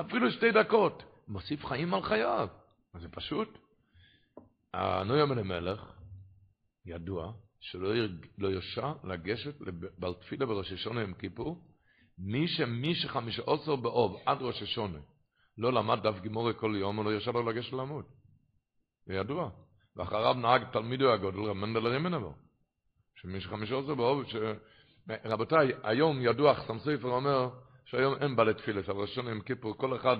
אפילו שתי דקות, מוסיף חיים על חייו. זה פשוט. הנויה מן המלך, ידוע, שלא לא יושע לגשת בעל תפילה בראש השונה עם כיפור, מי שמי שחמישה עשר באוב עד ראש השונה לא למד דף גימורי כל יום, הוא לא יושע לו לגשת לעמוד. זה ידוע. ואחריו נהג תלמידו הגודל, רב מנדל. שמי שחמישה עשר באוב, ש... רבותיי, היום ידוע, חסם סופר אומר, שהיום אין בעלי תפילת, על ראש השונה עם כיפור, כל אחד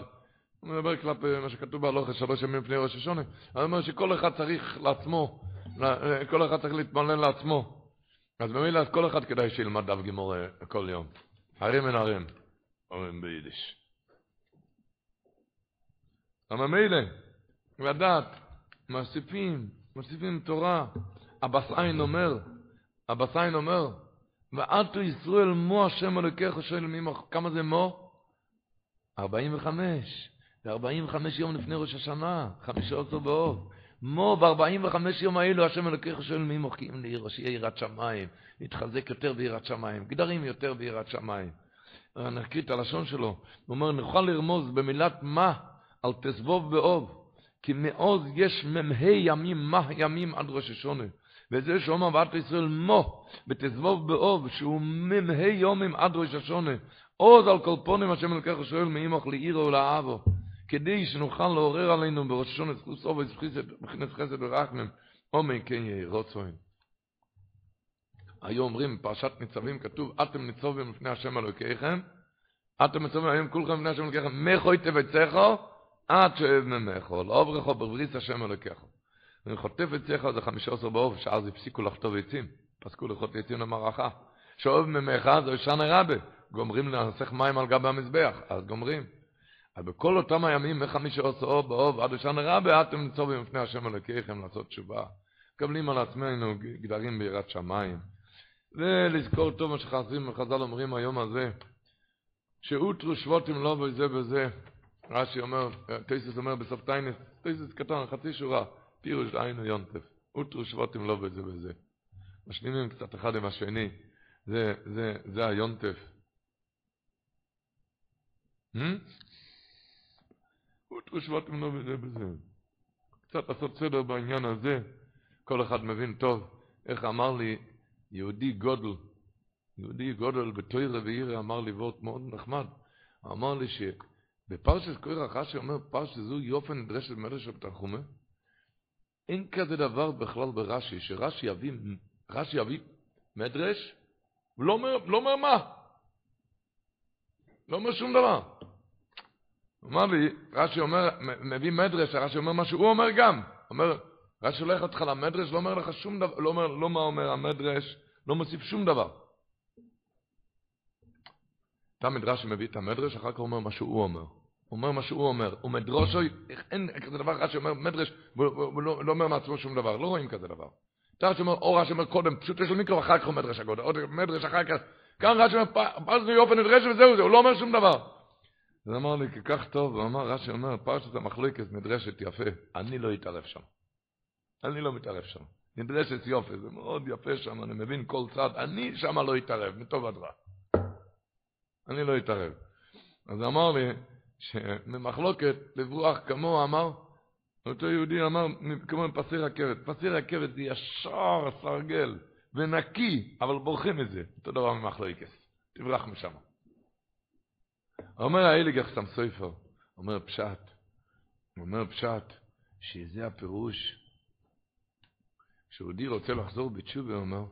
הוא מדבר כלפי מה שכתוב בהלוכה שלוש ימים לפני ראש השונה. אני אומר שכל אחד צריך לעצמו, כל אחד צריך להתמלא לעצמו. אז במילא אז כל אחד כדאי שילמד דף גימור כל יום. הרים אין הרים, אומרים ביידיש. אבל מילא, לדעת, מוסיפים, מוסיפים תורה. הבסעין אומר, הבסעין אומר, ועטו ישראל מו השם אלוקיך שואל מי כמה זה מו? 45. זה 45 יום לפני ראש השנה, חמישה עשר באוב. מו ב-45 יום האלו השם אלוקיך שואל מי מוחקים לי, שיהיה יראת שמיים, להתחזק יותר ביראת שמיים, גדרים יותר ביראת שמיים. אני אקריא את הלשון שלו, הוא אומר, נוכל לרמוז במילת מה על תסבוב באוב, כי מעוז יש מ"ה ימים, מה ימים עד ראש השונה. וזה שאומר ואת ישראל מו, ותסבוב באוב, שהוא מ"ה יומים עד ראש השונה. עוז על כל פונים השם אלוקיך שואל מאימוך לעירו ולאהבו. כדי שנוכל לעורר עלינו בראש השונה זכות סוף ובחינת חסד ורחמים, עומק כן יהי רוצוין. היו אומרים בפרשת ניצבים כתוב, אתם ניצובים לפני השם אלוקיכם, אתם ניצובים היום כולכם לפני השם אלוקיכם, מכוי תבצחו, עד שאוהב ממכו, לא עוברכו בבריס השם אלוקיכו. אני חוטף את צחו זה חמישה עשר בעוף, שאז הפסיקו לחטוב עצים, פסקו לחוט עצים למערכה. שאוהב ממך זה שנה רבה, גומרים לנסח מים על גבי המזבח, אז גומרים. אז בכל אותם הימים, מחמישה עשר באוב עד שנה רבה, אתם ניצובים לפני השם אלוקיכם לעשות תשובה. מקבלים על עצמנו גדרים ביראת שמיים. ולזכור טוב מה שחזרים וחז"ל אומרים היום הזה, שאותרו שבוטים לא בזה בזה. רש"י אומר, טייסס אומר בסוף טיינס, טייסס קטן, חצי שורה, פירוש עין ויונטף. אותרו שבוטים לא בזה בזה. משלימים קצת אחד עם השני. זה, זה, זה היונטף. אותרו שבוטים לא בזה בזה. קצת לעשות סדר בעניין הזה. כל אחד מבין טוב איך אמר לי יהודי גודל, יהודי גודל בתוירה ועירה אמר לי וורט מאוד נחמד. הוא אמר לי שבפרשת קורח רש"י אומר פרשת זו יופן נדרשת מדרש בתנחומה. אין כזה דבר בכלל ברש"י, שרש"י יביא, רש"י יביא מדרש, ולא אומר, לא אומר מה. לא אומר שום דבר. אמר לי, רש"י אומר, מביא מדרש, רש"י אומר מה שהוא אומר גם. אומר, רש"י הולך אותך למדרש, לא אומר לך שום דבר, לא אומר, לא מה אומר המדרש, לא מוסיף שום דבר. תמיד רש"י מביא את המדרש, אחר כך אומר מה שהוא אומר. הוא אומר מה שהוא אומר. הוא מדרושו, אין כזה דבר, רש"י אומר מדרש, הוא לא, לא אומר מעצמו שום דבר, לא רואים כזה דבר. רש"י אומר, או רש"י אומר קודם, פשוט יש לו מיקרו, אחר כך הוא מדרש הגודל, עוד מדרש אחר כך. כאן רש"י אומר, פרשת יופי נדרש וזהו זה, הוא לא אומר שום דבר. אז אמר לי, כל כך טוב, הוא אמר, רש"י אומר, פרשת המחלוקת נדרשת יפה, אני לא אתערב שם. אני לא מתערב שם. נדרשת יופי, זה מאוד יפה שם, אני מבין כל צד, אני שם לא אתערב, מטוב עד רע. אני לא אתערב. אז אמר לי, שממחלוקת לברוח כמוהו אמר, אותו יהודי אמר, כמו פסי רכבת. פסי רכבת זה ישר סרגל ונקי, אבל בורחים מזה. אותו דבר ממחלוקת. תברח משם. אומר האליג אחסם סופר, אומר פשט, אומר פשט, שזה הפירוש כשיהודי רוצה לחזור בתשובה, הוא אומר,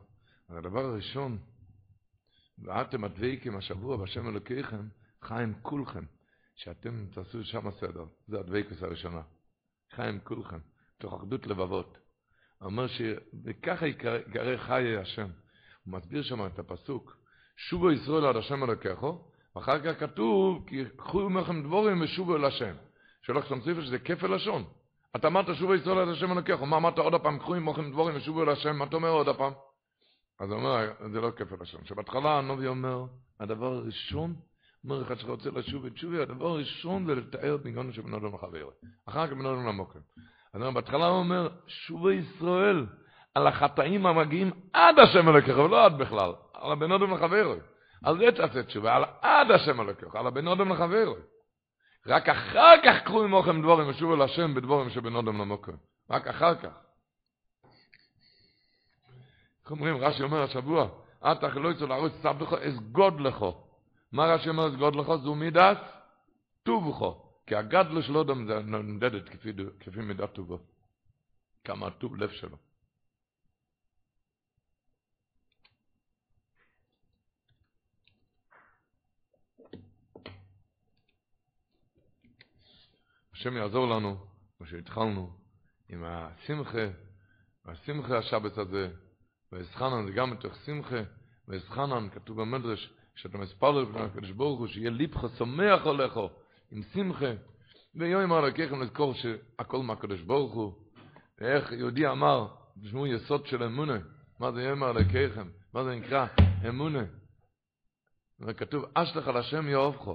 הדבר הראשון, ואתם הדבקים השבוע בשם אלוקיכם, חיים כולכם, שאתם תעשו שם הסדר. זה הדבקוס הראשונה. חיים כולכם, תוך אחדות לבבות. אומר שככה יקרא חיי השם. הוא מסביר שם את הפסוק, שובו ישראל עד השם אלוקיכו, ואחר כך כתוב, כי קחו מכם דבורים ושובו אל השם. שלח שם ספר שזה כפל לשון. אתה אמרת שובו ישראל עד השם אלוקיך, מה אמרת עוד הפעם, קחו עמכם דבורים ושובו אל השם, מה אתה אומר עוד הפעם? אז הוא אומר, זה לא כפל לשון. שבהתחלה הנובי אומר, הדבר הראשון, אומר אחד שרוצה לשוב את שובי, הדבר הראשון זה לתאר ניגונו של בן אדם. אחר כך בן אדם למוקם. אז בהתחלה הוא אומר, שובו ישראל על החטאים המגיעים עד השם אלוקיך, ולא עד בכלל, על הבן אדם. על זה תעשה תשובה, על עד השם הלקוח, על הבן אדם לחברו. רק אחר כך קחו עמוכם דבורים ושובו להשם בדבורים שבן אדם למוקר. רק אחר כך. איך אומרים, רש"י אומר השבוע, אתה לא יצא לערוץ סבדך אסגוד לך. מה רש"י אומר אסגוד לך? זו מידת טובך. כי הגדלו של אדם זה נמדדת כפי, כפי מידת טובו. כמה טוב לב שלו. השם יעזור לנו, כמו שהתחלנו, עם השמחה, והשמחה השבת הזה, ואסחנן זה גם מתוך שמחה, ואסחנן כתוב במדרש, שאתה מספר לפני הקדוש ברוך הוא, שיהיה ליבך שמח עליך, עם שמחה, ויום אמר לקחם לזכור שהכל מהקדוש ברוך הוא, ואיך יהודי אמר, תשמעו יסוד של אמונה, מה זה יאמר לקחם, מה זה נקרא אמונה, וכתוב אשלך על השם יאהבך,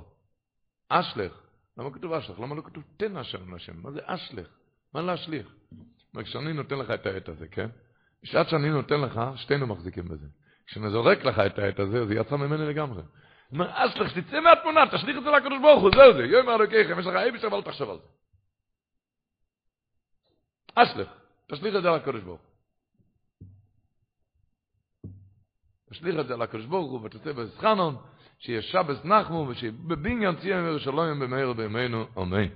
אשלך, למה כתוב אשלך? למה לא כתוב תן אשר לשם? מה זה אשלך? מה להשליך? כשאני נותן לך את העת הזה, כן? בשעת שאני נותן לך, שתינו מחזיקים בזה. כשאני זורק לך את העת הזה, זה יצא ממני לגמרי. אומר, אשלך, תצא מהתמונה, תשליך את זה לקדוש ברוך הוא, זהו זה. יום אלוקיכם, יש לך אי בשביל, אבל תחשוב על זה. אשלך, תשליך את זה לקדוש ברוך הוא. תשליך את זה לקדוש ברוך הוא, ותצא בזכנון, שבס נחמו, ושיהיה בבניין ציין וירושלים במהר בימינו, אמן.